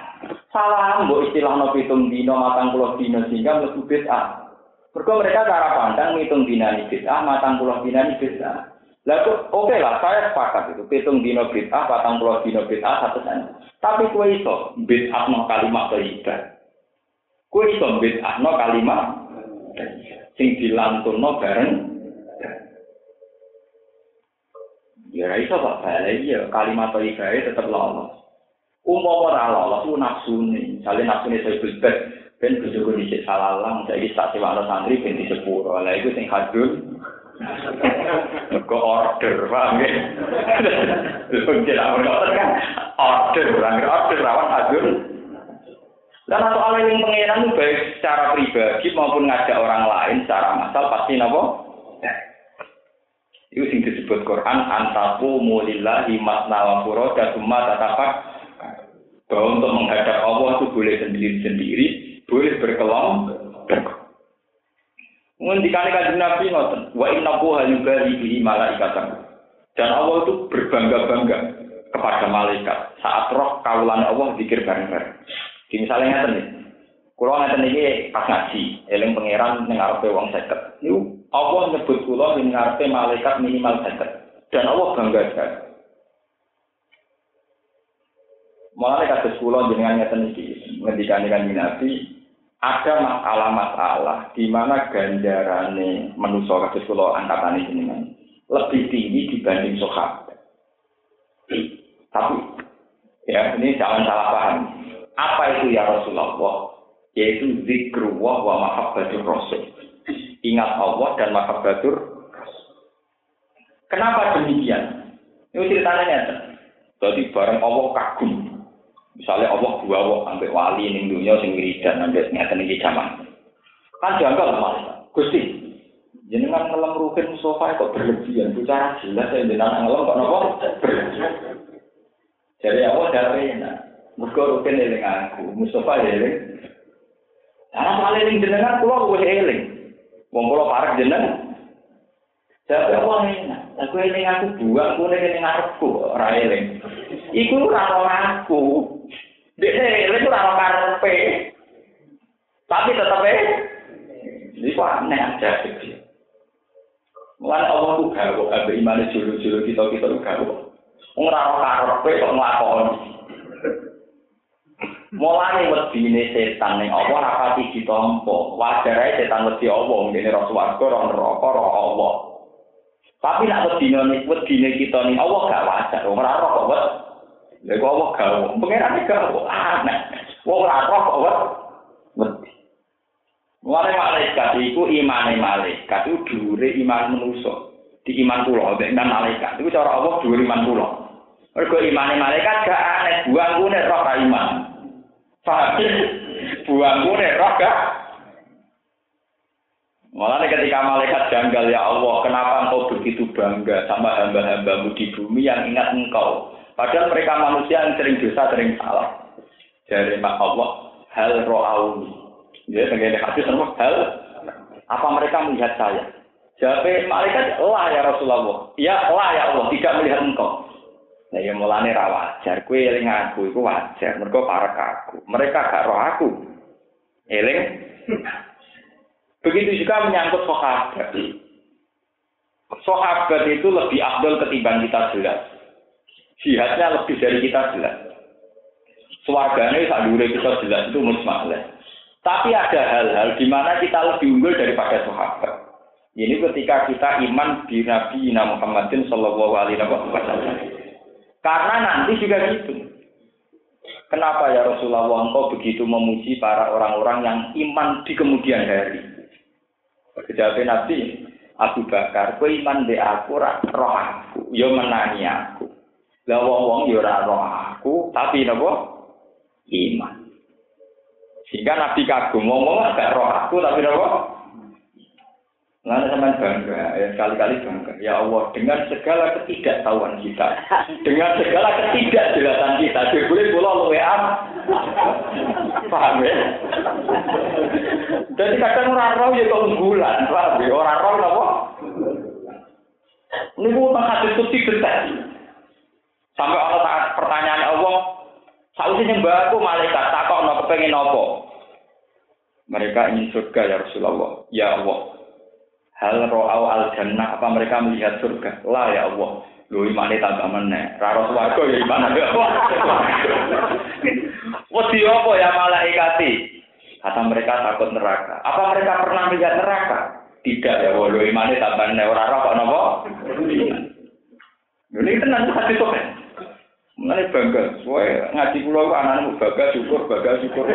Salah mbok istilah no pitung dino matang pulau dino sehingga mlebu bid'ah. Mereka mereka cara pandang ngitung dinani bid'ah, matang pulau dinani bid'ah. Lalu oke okay lah, saya sepakat itu. Hitung dino bid'ah, patang pulau dino bid'ah, satu saja. Tapi kue iso bid'ah no kalimat toibah. Kue iso bid'ah no kalimat sing dilantunno bareng. Ya iso pak. Bae ya kalimat toibae tetep lolos umpama ora lolos ku nafsune. Jale nafsune saya bebek ben bojoku dicek salalah saiki tak sewakno santri ben di sepuro. Lah iku sing kadul Kok order, paham ya? Lu tidak order kan? Order, order, rawan order, order, Dan soal yang pengenan baik secara pribadi maupun ngajak orang lain secara massal pasti nopo. Itu sing disebut Quran antaku mulillahi masna wa furoda summa tatapak bahwa untuk menghadap Allah itu boleh sendiri-sendiri boleh berkelompok. ngendikane kanjeng Nabi ngoten, wa inna buha yubali bihi malaikatan. Dan Allah itu berbangga-bangga kepada malaikat saat roh kawulan Allah zikir bareng-bareng. Di misalnya ngeten nih. Kulo ngeten iki pas ngaji, eling pangeran ning ngarepe wong 50. Niku Allah nyebut kula ning ngarepe malaikat minimal 50. Dan Allah bangga sekali. Mulai kasus kulo jenengan ngeten iki, ngendikane kanjeng Nabi, ada masalah-masalah di mana ganjarane manusia kados kula angkatan ini lebih tinggi dibanding sahabat. Tapi ya ini jangan salah paham. Apa itu ya Rasulullah? Yaitu zikrullah wa mahabbatur rasul. Ingat Allah dan mahabbatur. Kenapa demikian? Ini ceritanya nyata. Jadi bareng Allah kagum Misalnya Allah dua wong sampai wali ning dunia sing wiridan sampai ngeten iki zaman. Kan janggal Mas. Gusti, jenengan ngelem rukin sofa kok berlebihan bicara jelas ya jenengan ngelem kok nopo berlebihan. Jadi Allah dari enak. Mergo rukin eling aku, Mustafa eling. Karena soal eling jenengan kula wis eling. Wong kula parek jenengan. Jadi apa enak? Aku eling aku buang kune ning ngarepku ora eling. Iku ora aku. Dia itu ora karepe. Tapi tetap eh. Ini kok aneh aja. Mulai Allah tuh gawe, abe iman julu-julu kita kita tuh gawe. Ora karepe kok nglakoni. Mulai wedine setan ning Allah rapati ditampa. Wajar ae setan wedi Allah ngene ra swarga ra neraka ra Allah. Tapi nek wedine wedine kita ning Allah gak wajar. Ora ora kok Lha kok wong gawe, pengeran iki gawe aneh. Wong ora roh kok wedi. Mulane malaikat iku imane malaikat iku dhuwure iman manusa. Di iman kula nek malaikat iku cara Allah dhuwure iman kula. Mergo imane malaikat gak aneh, buangkune roh ka iman. Paham? Buangkune roh gak Malah ketika malaikat janggal ya Allah, kenapa engkau begitu bangga sama hamba-hambamu di bumi yang ingat engkau? Padahal mereka manusia yang sering dosa, sering salah. Dari Allah, hal ro'auni. Ya, tenggine hadis sama hal apa mereka melihat saya? Jawab malaikat, lah ya Rasulullah. Ya, lah ya Allah, tidak melihat engkau. Nah, ya mulane ra wajar. Kowe eling aku iku wajar. Mergo parek aku. Mereka gak roh aku. Eling. Begitu juga menyangkut sahabat. Sahabat itu lebih afdol ketimbang kita jelas jihadnya lebih dari kita jelas. Suarganya saat kita jelas itu musmalah. Tapi ada hal-hal di mana kita lebih unggul daripada sahabat. Ini ketika kita iman di Nabi Muhammadin Shallallahu Alaihi Wasallam. Karena nanti juga gitu. Kenapa ya Rasulullah engkau begitu memuji para orang-orang yang iman di kemudian hari? Kejawabnya Nabi Abu Bakar, kau iman di aku, roh aku, yo menangi aku. Lah wong-wong ya ora roh aku, tapi napa? Iman. Sehingga Nabi kagum ngomong agak roh aku tapi napa? Lalu sama bangga, ya sekali-kali bangga. Ya Allah, dengan segala ketidaktahuan kita, dengan segala ketidakjelasan kita, dia boleh pulau WA. Paham ya? Jadi kadang orang roh ya keunggulan, paham ya? Orang roh apa? Ini bukan hadis putih getar. Sampai Allah saat pertanyaan Allah, sausi nyembah aku malaikat, takok no kepengen apa? Mereka ingin surga ya Rasulullah. Ya Allah. Hal ro'au al jannah, apa mereka melihat surga? Lah ya Allah. Lu imane tambah meneh. Raro swarga ya iman ya Allah. Wedi apa ya malaikati? Kata mereka takut neraka. Apa mereka pernah melihat neraka? Tidak ya, Allah. lu imane tambah meneh ora roh kok napa? Ini tenang hati tuh. Mulai bangga, soalnya ngaji pulau anak-anak bangga syukur, bangga syukur.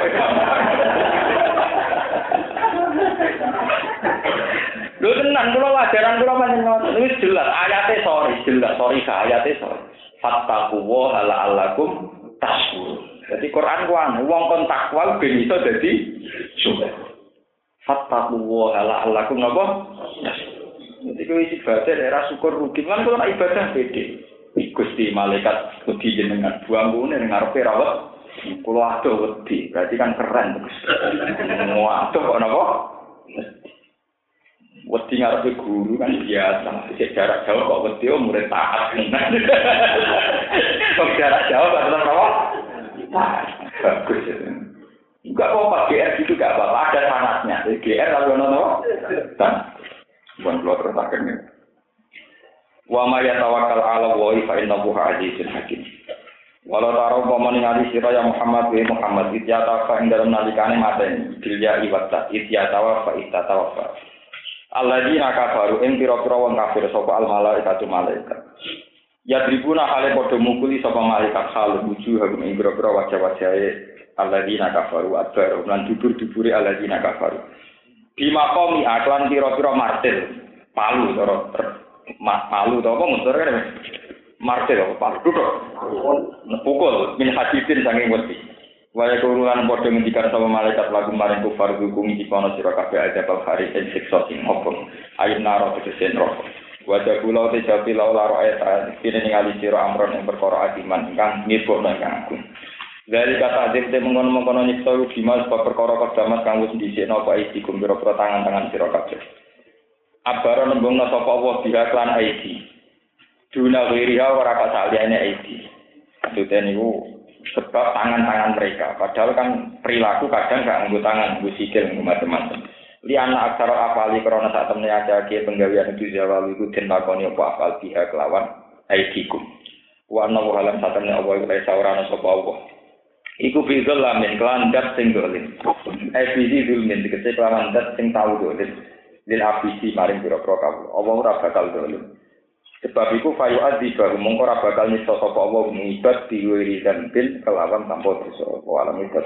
Lho tenan kula wajaran kula panjen ngoten wis jelas ayate sori jelas sori ka ayate sori. Fattaqu wa la'allakum tashkur. Dadi Quran ku wong kon takwa ben iso dadi syukur. Fattaqu wa la'allakum napa? Dadi kuwi sing bate era syukur rugi kan kula ibadah bedhe. Gusti malaikat kudu jenengan buang ngene ning ngarepe rawet. Kula ado wedi, berarti kan keren. Mau ado kok napa? Wedi ngarepe guru kan biasa. Cek jarak jauh kok wedi oh murid taat. *laughs* Kok jarak jauh kok tetap apa? Bagus. Enggak apa-apa, GR gitu enggak apa-apa, ada sanatnya. GR lalu nono. Dan bukan keluar terus akhirnya. Wa ma yatawakkal 'ala Allahi fa innahu azizun hakim. Walau taruh pomoni ngali sira ya Muhammad wa Muhammad ityata fa ing dalem nalikane mateni bil ya iwata ityata wa fa itata wa fa. Alladzina kafaru ing pira-pira wong kafir sapa al malaikatu malaikat. Ya tribuna hale padha mukuli sapa malaikat hal wujuh ing pira-pira wajah-wajahe alladzina kafaru adbar lan dubur-dubure alladzina kafaru. Di makomi aklan pira-pira martir palu cara palu to apa mundur kan martir apa? Palu duduk pukul. Min hadidin saking wedi Waya kurulan padha ngendikan sama malaikat lagu maring kufar hukum dikono sira kabeh aja bal hari sing siksa sing opo ayat naro tegese neraka Wajah kula te japi lau laro ayat kene ningali sira amron ing perkara adiman ingkang ngibono ingkang agung Dari kata adim te mengono mengono nyiksa bima sebab perkara kedamat kang wis dhisikno apa iki kumpira tangan-tangan sira kabeh Abara nembung sapa Allah biha klan aidi. Duna wiriha ora kasaliyane aidi. Maksudnya niku sebab tangan-tangan mereka. Padahal kan perilaku kadang gak nganggo tangan, nganggo sikil, nganggo macam-macam. Li anak aksara apali krana saat temne akeh penggawean itu jawalu iku den lakoni apa apal biha kelawan aidikum. Wa anna satamne apa iku ora saurana sapa Allah. Iku bizul lamin kelan dat sing dolim. Bizi zulmin dikece kelawan dat sing tau dolim. lil abisi maring pira-pira kawu. Allah ora dolim. Sebab iku fayu adzi baru mongko ora bakal nyiksa sapa Allah ngibat diwiri dan bil kelawan tanpa dosa. Wa alam itu